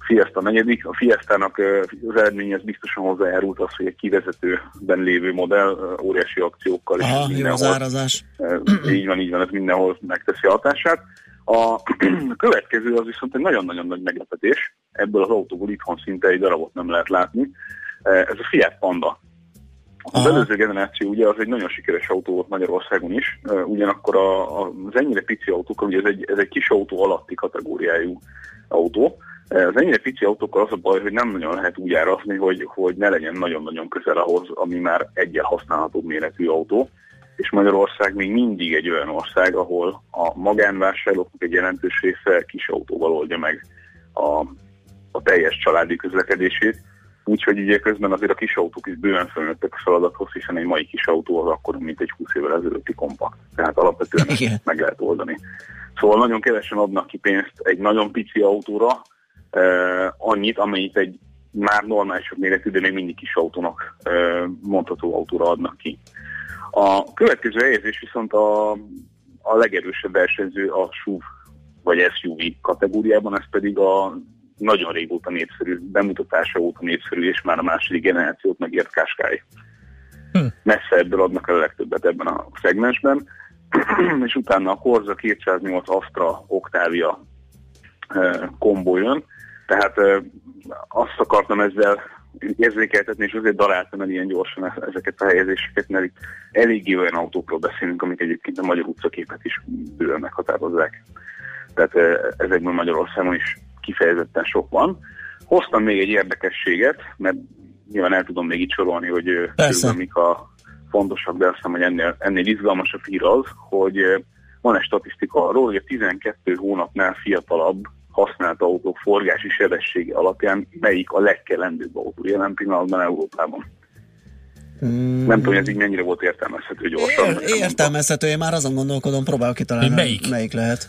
[SPEAKER 15] Fiesta negyedik. A Fiestának eh, az eredményhez biztosan hozzájárult az, hogy egy kivezetőben lévő modell eh, óriási akciókkal és
[SPEAKER 5] Aha, az
[SPEAKER 15] mindenhol
[SPEAKER 5] árazás.
[SPEAKER 15] Eh, így van, így van, ez mindenhol megteszi a hatását. A [CLEARS THROAT] következő az viszont egy nagyon-nagyon nagy meglepetés. Ebből az autóból itthon szinte egy darabot nem lehet látni. Eh, Ez a Fiat Panda. Az előző generáció ugye az egy nagyon sikeres autó volt Magyarországon is, ugyanakkor a, a, az ennyire pici autók, ugye ez egy, ez egy kis autó alatti kategóriájú autó, Az ennyire pici autókkal az a baj, hogy nem nagyon lehet úgy árazni, hogy, hogy ne legyen nagyon-nagyon közel ahhoz, ami már egyen használható méretű autó. És Magyarország még mindig egy olyan ország, ahol a magánvásárlóknak egy jelentős része kis autóval oldja meg a, a teljes családi közlekedését. Úgyhogy ugye közben azért a kis autók is bőven fölnőttek a feladathoz, hiszen egy mai kis autó az akkor, mint egy 20 évvel ezelőtti kompakt. Tehát alapvetően ezt meg lehet oldani. Szóval nagyon kevesen adnak ki pénzt egy nagyon pici autóra, eh, annyit, amennyit egy már normálisabb méretű, de még mindig kis autónak eh, mondható autóra adnak ki. A következő helyezés viszont a, a legerősebb versenyző a SUV vagy SUV kategóriában, ez pedig a nagyon régóta népszerű, bemutatása óta népszerű, és már a második generációt megért Qashqai. Hm. Messze ebből adnak el a legtöbbet ebben a szegmensben, [CLEARS THROAT] és utána a Corsa 208 Astra Octavia eh, kombó jön, tehát eh, azt akartam ezzel érzékeltetni, és azért daráltam el ilyen gyorsan e- ezeket a helyezéseket, mert itt eléggé olyan autókról beszélünk, amik egyébként a magyar utcaképet is bőven meghatározzák. Tehát eh, ezekből Magyarországon is kifejezetten sok van. Hoztam még egy érdekességet, mert nyilván el tudom még itt sorolni, hogy körülbelül mik a fontosak, de azt hiszem, hogy ennél, ennél izgalmasabb hír az, hogy van egy statisztika arról, hogy a 12 hónapnál fiatalabb használt autók forgási sebessége alapján melyik a legkelendőbb autó jelen pillanatban Európában.
[SPEAKER 5] Mm.
[SPEAKER 15] Nem tudom, hogy ez így mennyire volt értelmezhető gyorsan.
[SPEAKER 5] Ér, értelmezhető, én már azon gondolkodom, próbálok kitalálni,
[SPEAKER 6] Hogy melyik?
[SPEAKER 5] melyik lehet.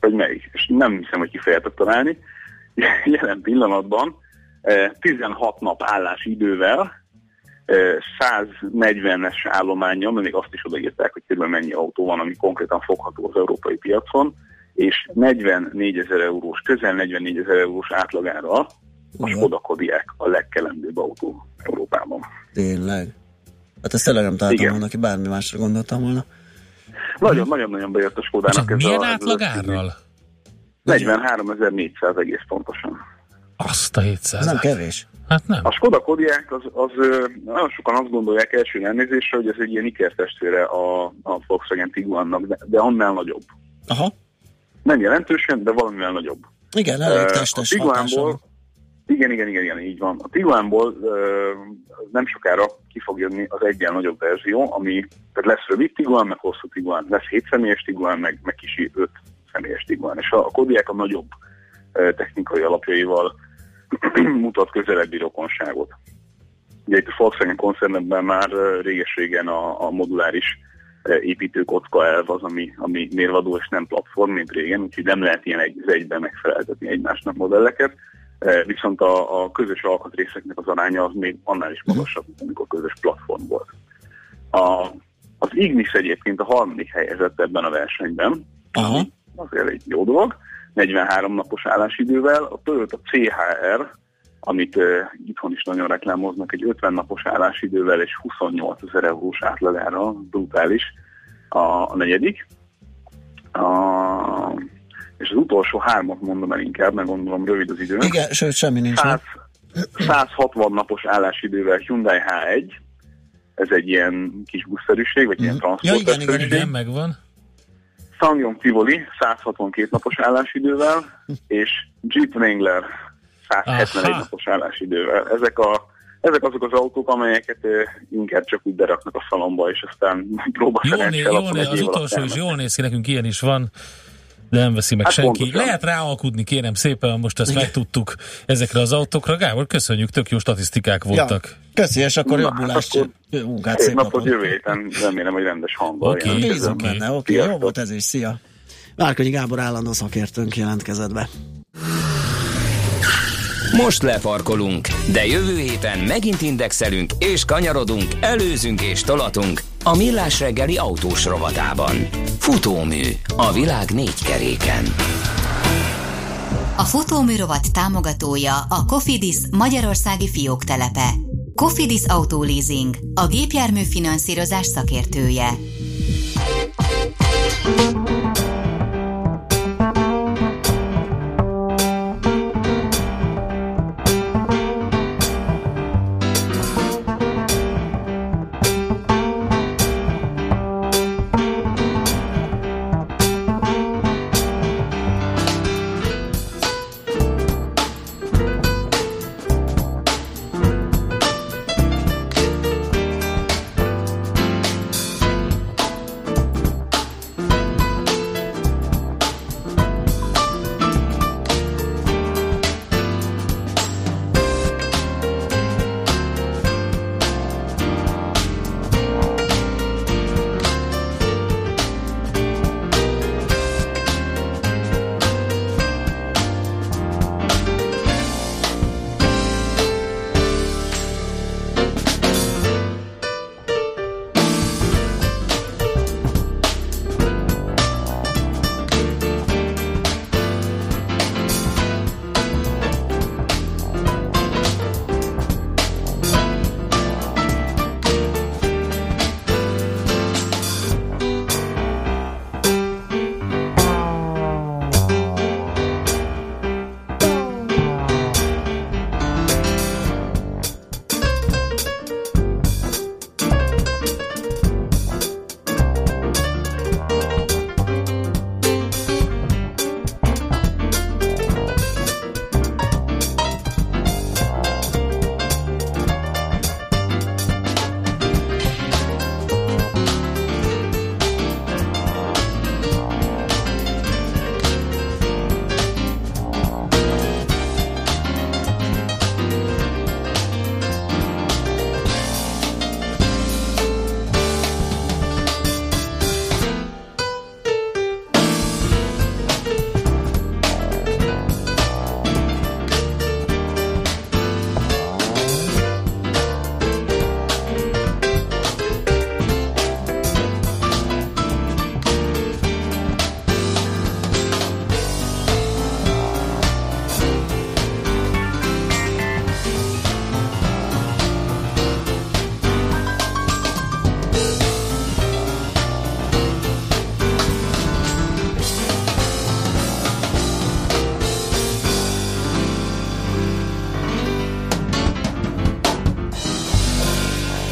[SPEAKER 15] Vagy melyik. És nem hiszem, hogy kifejezetten találni. [LAUGHS] Jelen pillanatban eh, 16 nap állás idővel, eh, 140-es állományjal, még azt is odaírták, hogy körülbelül mennyi autó van, ami konkrétan fogható az európai piacon, és 44 ezer eurós, közel 44 ezer eurós átlagára a Skoda Kodiaq a legkelendőbb autó Európában.
[SPEAKER 5] Tényleg. Hát ezt tényleg nem találtam volna, aki bármi másra gondoltam volna.
[SPEAKER 15] Nagyon-nagyon bejött a Skodának ez
[SPEAKER 6] Milyen
[SPEAKER 15] a...
[SPEAKER 6] átlagárral?
[SPEAKER 15] 43.400 egész pontosan.
[SPEAKER 6] Azt a 700
[SPEAKER 5] Ez nem kevés.
[SPEAKER 6] Hát nem.
[SPEAKER 15] A Skoda Kodiaq az, az nagyon sokan azt gondolják első elnézésre, hogy ez egy ilyen ikertestvére a, a Volkswagen Tiguannak, de, de annál nagyobb.
[SPEAKER 5] Aha.
[SPEAKER 15] Nem jelentősen, de valamivel nagyobb.
[SPEAKER 5] Igen, elég testes
[SPEAKER 15] a
[SPEAKER 5] van.
[SPEAKER 15] Tiguanból, igen, igen, igen, igen, így van. A Tiguanból ö, nem sokára ki fog jönni az egyen nagyobb verzió, ami tehát lesz rövid Tiguan, meg hosszú Tiguan, lesz 7 személyes Tiguan, meg, meg kicsi 5 személyes Tiguan. És a, Kodiaq a nagyobb ö, technikai alapjaival [CLEARS THROAT] mutat közelebbi rokonságot. Ugye itt a Volkswagen koncernetben már ö, réges-régen a, a moduláris ö, építőkocka elv az, ami, ami mérvadó és nem platform, mint régen, úgyhogy nem lehet ilyen egy egyben megfeleltetni egymásnak modelleket. Eh, Viszont a, a közös alkatrészeknek az aránya az még annál is magasabb, mint amikor közös platform volt. A, az Ignis egyébként a harmadik helyezett ebben a versenyben,
[SPEAKER 5] Aha.
[SPEAKER 15] Azért egy jó dolog, 43 napos állásidővel, a Toyota CHR, amit uh, itthon is nagyon reklámoznak, egy 50 napos állásidővel és 28 ezer eurós átlagára, brutális a, a negyedik. A, és az utolsó hármat mondom el inkább, mert gondolom rövid az idő.
[SPEAKER 5] Igen, sőt, semmi nincs.
[SPEAKER 15] 100, 160 napos állásidővel Hyundai H1, ez egy ilyen kis buszszerűség, vagy ilyen
[SPEAKER 6] Ja, igen, igen, igen, megvan.
[SPEAKER 15] Sangyong Tivoli 162 napos állásidővel, és Jeep Wrangler 171
[SPEAKER 6] Aha.
[SPEAKER 15] napos állásidővel. Ezek, a, ezek azok az autók, amelyeket inkább csak úgy beraknak a szalomba, és aztán próba
[SPEAKER 6] Jól, né, jól né, az utolsó is jól néz ki, nekünk ilyen is van, de nem veszi meg
[SPEAKER 15] Hát
[SPEAKER 6] senki.
[SPEAKER 15] pontosan.
[SPEAKER 6] Lehet ráalkudni, kérem szépen, most ezt megtudtuk ezekre az autókra. Gábor, köszönjük, tök jó statisztikák voltak.
[SPEAKER 5] Ja, köszi, és akkor
[SPEAKER 15] Na,
[SPEAKER 5] jobbulást,
[SPEAKER 15] akkor
[SPEAKER 5] jó munkát,
[SPEAKER 15] Szép napot
[SPEAKER 5] napot.
[SPEAKER 15] jövő héten, remélem, hogy rendes hangban.
[SPEAKER 6] Oké.
[SPEAKER 15] jelentkezem.
[SPEAKER 5] Bízunk benne, oké, jó volt ez is, szia. Márkonyi Gábor állandó szakértőnk jelentkezett be.
[SPEAKER 8] Most lefarkolunk, de jövő héten megint indexelünk és kanyarodunk, előzünk és tolatunk a Millás reggeli autós rovatában. Futómű a világ négy keréken.
[SPEAKER 4] A futóműrovat támogatója a Cofidis Magyarországi fióktelepe. Cofidis Autoleasing, a gépjármű finanszírozás szakértője.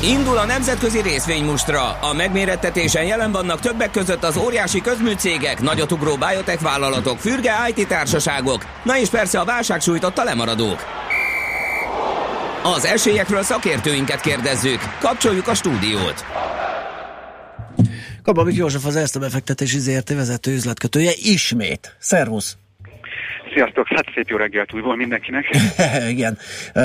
[SPEAKER 8] Indul a nemzetközi részvénymustra. A megmérettetésen jelen vannak többek között az óriási közműcégek, nagyotugró biotech vállalatok, fürge IT társaságok, na és persze a válság sújtotta lemaradók. Az esélyekről szakértőinket kérdezzük. Kapcsoljuk a stúdiót.
[SPEAKER 5] Kababik József az ezt a befektetési ZRT vezető üzletkötője ismét. Szervusz!
[SPEAKER 16] Sziasztok, hát szép jó reggelt újból mindenkinek. [LAUGHS]
[SPEAKER 5] Igen. E,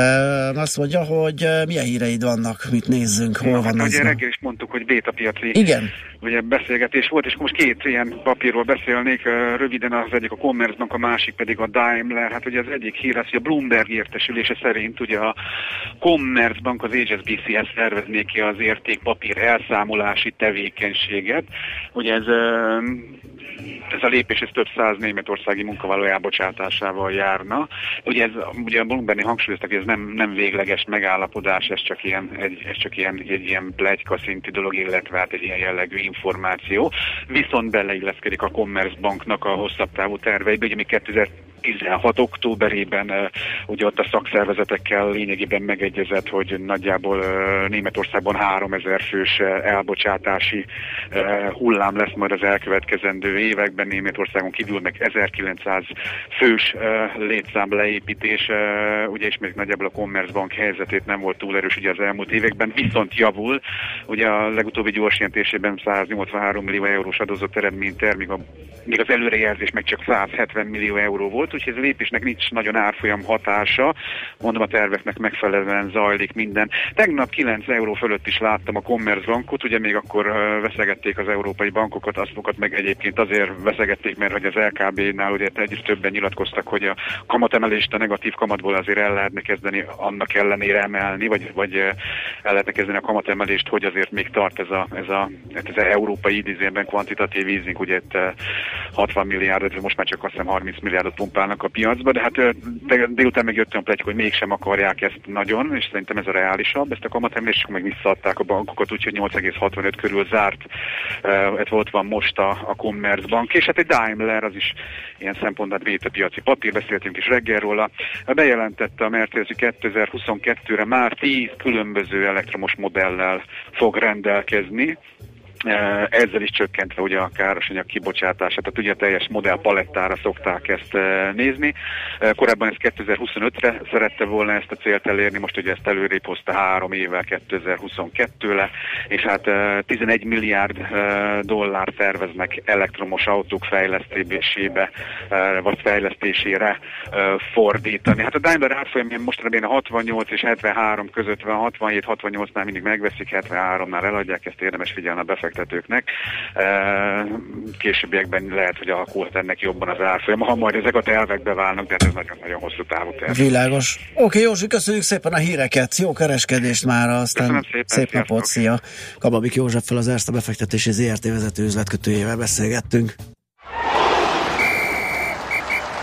[SPEAKER 5] azt mondja, hogy milyen híreid vannak, mit nézzünk, hol van
[SPEAKER 16] hát,
[SPEAKER 5] ez.
[SPEAKER 16] ugye reggel is mondtuk, hogy béta piaci
[SPEAKER 5] Igen.
[SPEAKER 16] ugye beszélgetés volt, és most két ilyen papírról beszélnék, röviden az egyik a Commerzbank, a másik pedig a Daimler. Hát ugye az egyik hír az, hogy a Bloomberg értesülése szerint ugye a Commerzbank az HSBC-hez szervezné ki az értékpapír elszámolási tevékenységet. Ugye ez ez a lépés ez több száz németországi munkavállaló elbocsátásával járna. Ugye, ez, ugye a Bloomberg hangsúlyoztak, hogy ez nem, nem végleges megállapodás, ez csak ilyen, egy, ez csak ilyen, egy ilyen plegyka szintű dolog, illetve hát egy ilyen jellegű információ. Viszont beleilleszkedik a Commerzbanknak a hosszabb távú terveibe, ugye mi 2016 októberében uh, ugye ott a szakszervezetekkel lényegében megegyezett, hogy nagyjából Németországban 3000 fős elbocsátási hullám lesz majd az elkövetkezendő években, Németországon kívül meg 1900 fős létszám leépítés, uh, ugye és még nagyjából a Commerzbank helyzetét nem volt túl erős ugye az elmúlt években, viszont javul, ugye a legutóbbi gyors jelentésében 183 millió eurós adózott eredményt ter, míg, a, míg az előrejelzés meg csak 170 millió euró volt, úgyhogy ez a lépésnek nincs nagyon árfolyam hatása, mondom a terveknek megfelelően zajlik minden. Tegnap 9 euró fölött is láttam a Commerzbankot, ugye még akkor veszegették az európai bankokat, azt meg egyébként azért veszegették, mert hogy az LKB-nál ugye egyre többen nyilatkoztak, hogy a kamatemelést a negatív kamatból azért el lehetne kezdeni annak ellenére emelni, vagy, vagy el lehetne kezdeni a kamatemelést, hogy azért még tart ez a, ez a, ez az európai idézőben kvantitatív easing, ugye itt 60 milliárdot, most már csak azt hiszem 30 milliárdot pumpálnak a piacba, de hát de, délután meg jöttem pletyik, hogy mégsem akarják ezt nagyon, és szerintem ez a reálisabb, ezt a kamatemelést meg visszaadták a bankokat, úgyhogy 8,65 körül zárt, ez volt van most a, a Commerzbank, és hát egy Daimler az is ilyen szempontból véta piaci papír, beszéltünk is reggel róla, bejelentette a Mercedes 2022-re már 10 különböző elektromos modellel fog rendelkezni, ezzel is csökkentve ugye a károsanyag kibocsátását, tehát ugye a teljes modell palettára szokták ezt nézni. Korábban ez 2025-re szerette volna ezt a célt elérni, most ugye ezt előrébb hozta három évvel 2022-le, és hát 11 milliárd dollár terveznek elektromos autók fejlesztésébe, vagy fejlesztésére fordítani. Hát a Daimler árfolyam mostanában a 68 és 73 között van, 67-68-nál mindig megveszik, 73-nál eladják, ezt érdemes figyelni a befektetőknek befektetőknek. Későbbiekben lehet, hogy alakult ennek jobban az árfolyam, ha majd ezek a tervek beválnak, de ez nagyon-nagyon hosszú távú terv.
[SPEAKER 5] Világos. Oké, okay, Józsi, köszönjük szépen a híreket, jó kereskedést már, aztán szépen, szép napot, szia. Kababik Józseffel az Erste befektetési ZRT vezető üzletkötőjével beszélgettünk.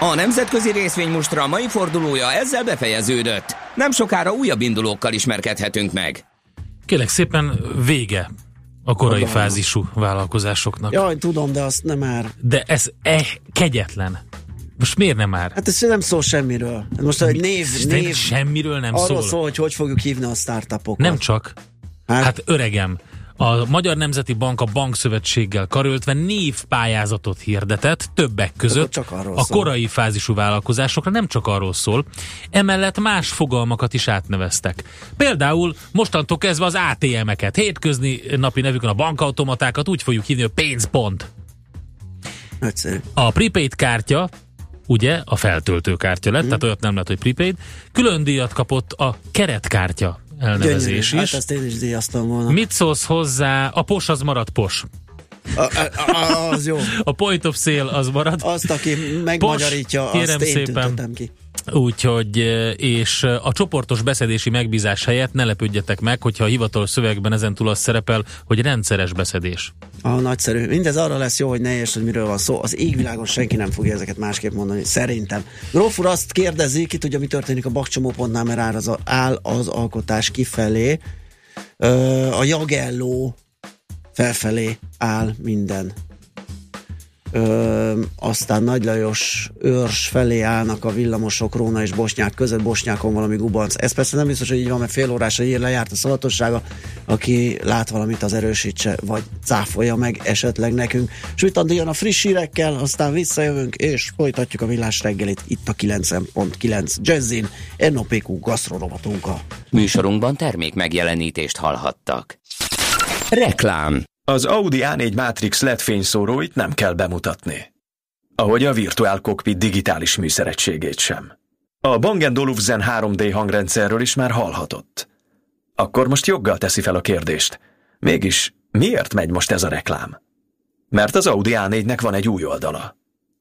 [SPEAKER 8] A nemzetközi részvénymustra mai fordulója ezzel befejeződött. Nem sokára újabb indulókkal ismerkedhetünk meg.
[SPEAKER 6] Kélek szépen vége a korai Oda. fázisú vállalkozásoknak.
[SPEAKER 5] Jaj, tudom, de azt nem már.
[SPEAKER 6] De ez e kegyetlen. Most miért nem már?
[SPEAKER 5] Hát ez nem szól semmiről. Most egy név, név
[SPEAKER 6] semmiről nem
[SPEAKER 5] arról
[SPEAKER 6] szól.
[SPEAKER 5] szól, hogy hogy fogjuk hívni a startupokat.
[SPEAKER 6] Nem csak. Hát, hát öregem, a Magyar Nemzeti Bank a bankszövetséggel karöltve névpályázatot hirdetett, többek között
[SPEAKER 5] csak a
[SPEAKER 6] szól. korai fázisú vállalkozásokra nem csak arról szól, emellett más fogalmakat is átneveztek. Például mostantól kezdve az ATM-eket, hétközni napi nevükön a bankautomatákat úgy fogjuk hívni, hogy pénzpont.
[SPEAKER 5] Egyszerű.
[SPEAKER 6] A prepaid kártya ugye a feltöltő kártya lett, hmm. tehát olyat nem lett, hogy prepaid. Külön díjat kapott a keretkártya elnevezés Gyönyörű. is.
[SPEAKER 5] Hát ezt én is díjaztam volna.
[SPEAKER 6] Mit szólsz hozzá? A pos az marad pos.
[SPEAKER 5] A, a, az jó.
[SPEAKER 6] A point of sale az marad.
[SPEAKER 5] Azt, aki megmagyarítja, Pos, kérem azt én szépen. ki.
[SPEAKER 6] Úgyhogy, és a csoportos beszedési megbízás helyett ne lepődjetek meg, hogyha a hivatalos szövegben ezen túl az szerepel, hogy rendszeres beszedés.
[SPEAKER 5] Ah, nagyszerű. Mindez arra lesz jó, hogy ne érts, hogy miről van szó. Az égvilágon senki nem fogja ezeket másképp mondani, szerintem. Grófur azt kérdezi, ki tudja, mi történik a bakcsomópontnál, mert áll az, áll az alkotás kifelé. Ö, a jagelló felfelé áll minden. Ö, aztán Nagy Lajos őrs felé állnak a villamosok Róna és Bosnyák között, Bosnyákon valami gubanc. Ez persze nem biztos, hogy így van, mert fél órásra ír lejárt a szavatossága, aki lát valamit, az erősítse, vagy cáfolja meg esetleg nekünk. Sütandi jön a friss hírekkel, aztán visszajövünk, és folytatjuk a villás reggelit itt a 90.9 Jazzin, NOPQ gasztrorovatunkkal.
[SPEAKER 8] Műsorunkban termék megjelenítést hallhattak. Reklám
[SPEAKER 17] Az Audi A4 Matrix LED fényszóróit nem kell bemutatni. Ahogy a Virtual Cockpit digitális műszeregységét sem. A Bang Olufsen 3D hangrendszerről is már hallhatott. Akkor most joggal teszi fel a kérdést. Mégis miért megy most ez a reklám? Mert az Audi A4-nek van egy új oldala,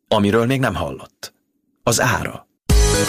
[SPEAKER 17] amiről még nem hallott. Az ára.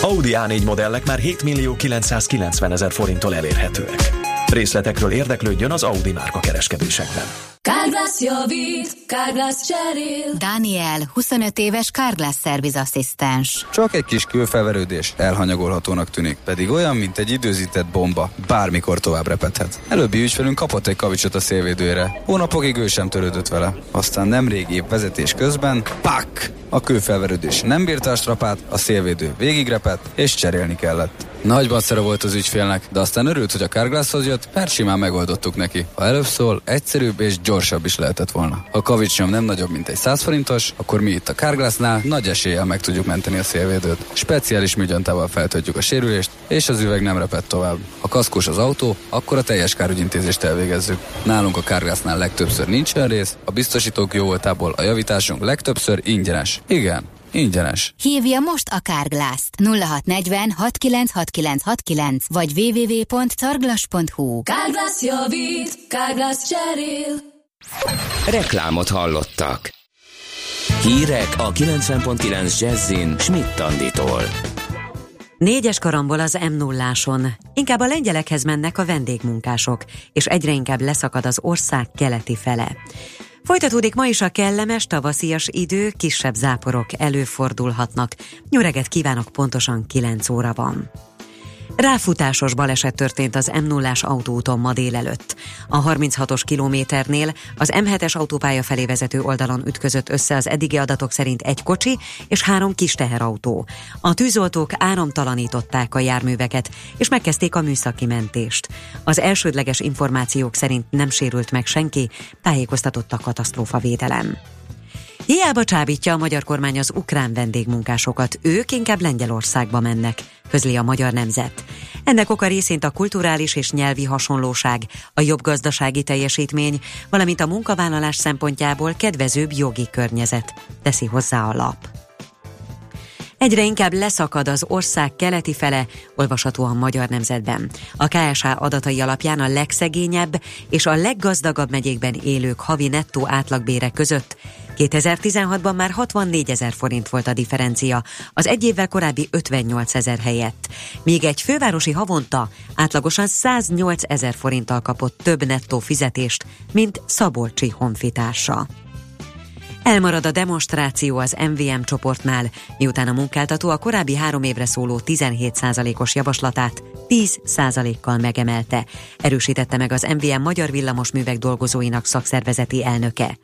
[SPEAKER 17] Audi A4 modellek már 7 millió 990 ezer forinttól elérhetőek. Részletekről érdeklődjön az Audi márka kereskedésekben.
[SPEAKER 12] Kárglász javít, Kárglász cserél.
[SPEAKER 4] Daniel, 25 éves Carglass szervizasszisztens.
[SPEAKER 13] Csak egy kis külfelverődés elhanyagolhatónak tűnik, pedig olyan, mint egy időzített bomba, bármikor tovább repedhet. Előbbi ügyfelünk kapott egy kavicsot a szélvédőre. Hónapokig ő sem törődött vele. Aztán nemrég épp vezetés közben, pak! A kőfelverődés nem bírta a strapát, a szélvédő végigrepett, és cserélni kellett. Nagy bacera volt az ügyfélnek, de aztán örült, hogy a Carglasshoz jött, mert simán megoldottuk neki. Ha előbb szól, egyszerűbb és gyorsabb is lehetett volna. Ha a kavicsnyom nem nagyobb, mint egy 100 forintos, akkor mi itt a Carglassnál nagy eséllyel meg tudjuk menteni a szélvédőt. Speciális műgyantával feltöltjük a sérülést, és az üveg nem repett tovább. Ha kaszkos az autó, akkor a teljes kárügyintézést elvégezzük. Nálunk a Carglassnál legtöbbször nincs olyan rész, a biztosítók jó voltából a javításunk legtöbbször ingyenes. Igen, ingyenes.
[SPEAKER 4] Hívja most a Carglass-t 0640 696969 vagy www.carglass.hu
[SPEAKER 12] Kárglász javít, Kárglász cserél.
[SPEAKER 8] Reklámot hallottak. Hírek a 90.9 Jazzin Schmidt Anditól.
[SPEAKER 1] Négyes karambol az m 0 Inkább a lengyelekhez mennek a vendégmunkások, és egyre inkább leszakad az ország keleti fele. Folytatódik ma is a kellemes, tavaszias idő, kisebb záporok előfordulhatnak. Nyöreget kívánok pontosan 9 óra van. Ráfutásos baleset történt az m 0 autóúton ma délelőtt. A 36-os kilométernél az M7-es autópálya felé vezető oldalon ütközött össze az eddigi adatok szerint egy kocsi és három kis teherautó. A tűzoltók áramtalanították a járműveket, és megkezdték a műszaki mentést. Az elsődleges információk szerint nem sérült meg senki, tájékoztatott a katasztrófavédelem. Hiába csábítja a magyar kormány az ukrán vendégmunkásokat, ők inkább Lengyelországba mennek, közli a magyar nemzet. Ennek oka részint a kulturális és nyelvi hasonlóság, a jobb gazdasági teljesítmény, valamint a munkavállalás szempontjából kedvezőbb jogi környezet, teszi hozzá a lap. Egyre inkább leszakad az ország keleti fele, olvasható a Magyar Nemzetben. A KSH adatai alapján a legszegényebb és a leggazdagabb megyékben élők havi nettó átlagbére között 2016-ban már 64 ezer forint volt a differencia, az egy évvel korábbi 58 ezer helyett. Míg egy fővárosi havonta átlagosan 108 ezer forinttal kapott több nettó fizetést, mint Szabolcsi honfitársa. Elmarad a demonstráció az MVM csoportnál, miután a munkáltató a korábbi három évre szóló 17%-os javaslatát 10%-kal megemelte, erősítette meg az MVM Magyar Villamosművek dolgozóinak szakszervezeti elnöke.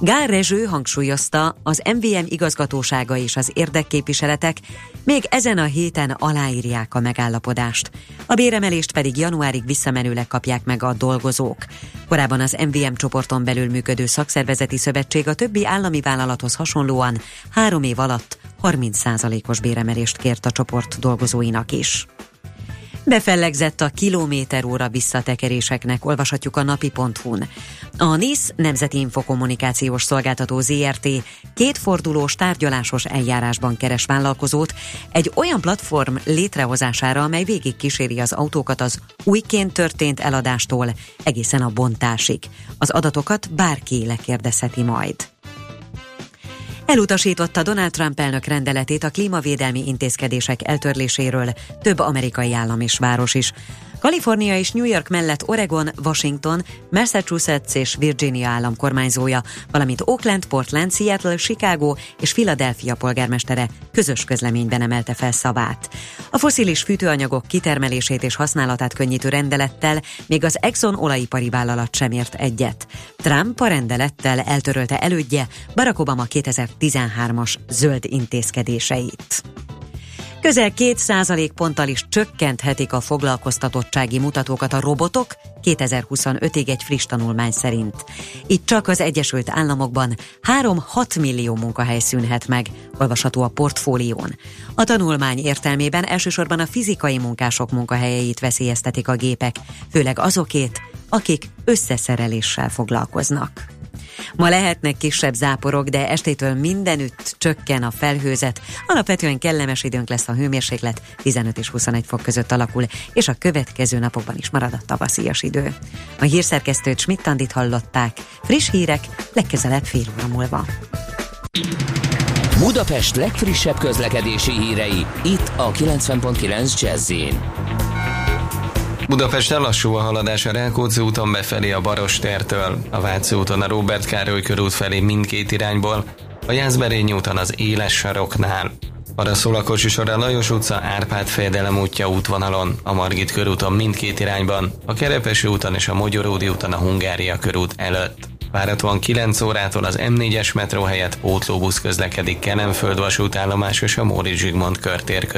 [SPEAKER 1] Gál Rezső hangsúlyozta, az MVM igazgatósága és az érdekképviseletek még ezen a héten aláírják a megállapodást. A béremelést pedig januárig visszamenőleg kapják meg a dolgozók. Korábban az MVM csoporton belül működő szakszervezeti szövetség a többi állami vállalathoz hasonlóan három év alatt 30%-os béremelést kért a csoport dolgozóinak is. Befellegzett a kilométer óra visszatekeréseknek, olvashatjuk a napi.hu-n. A NISZ Nemzeti Infokommunikációs Szolgáltató ZRT kétfordulós tárgyalásos eljárásban keres vállalkozót egy olyan platform létrehozására, amely végig kíséri az autókat az újként történt eladástól egészen a bontásig. Az adatokat bárki lekérdezheti majd. Elutasította Donald Trump elnök rendeletét a klímavédelmi intézkedések eltörléséről több amerikai állam és város is. Kalifornia és New York mellett Oregon, Washington, Massachusetts és Virginia állam kormányzója, valamint Oakland, Portland, Seattle, Chicago és Philadelphia polgármestere közös közleményben emelte fel szavát. A foszilis fűtőanyagok kitermelését és használatát könnyítő rendelettel még az Exxon olajipari vállalat sem ért egyet. Trump a rendelettel eltörölte elődje Barack Obama 2013-as zöld intézkedéseit. Közel 2% ponttal is csökkenthetik a foglalkoztatottsági mutatókat a robotok 2025-ig egy friss tanulmány szerint. Itt csak az Egyesült Államokban 3-6 millió munkahely szűnhet meg, olvasható a portfólión. A tanulmány értelmében elsősorban a fizikai munkások munkahelyeit veszélyeztetik a gépek, főleg azokét, akik összeszereléssel foglalkoznak. Ma lehetnek kisebb záporok, de estétől mindenütt csökken a felhőzet. Alapvetően kellemes időnk lesz a hőmérséklet, 15 és 21 fok között alakul, és a következő napokban is marad a tavaszias idő. A hírszerkesztőt Schmidt-Tandit hallották. Friss hírek legközelebb fél óra múlva.
[SPEAKER 8] Budapest legfrissebb közlekedési hírei, itt a 90.9 jazz
[SPEAKER 14] Budapesten lassú a haladás a Rákóczi úton befelé a Barostértől, a Váci úton a Robert Károly körút felé mindkét irányból, a Jászberényi úton az Éles saroknál. Arra szól a kocsisor a Lajos utca Árpád fejedelem útja útvonalon, a Margit körúton mindkét irányban, a Kerepesi úton és a Mogyoródi úton a Hungária körút előtt. Várhatóan 9 órától az M4-es metró helyett pótlóbusz közlekedik Kenemföld vasútállomás és a Móri Zsigmond körtér között.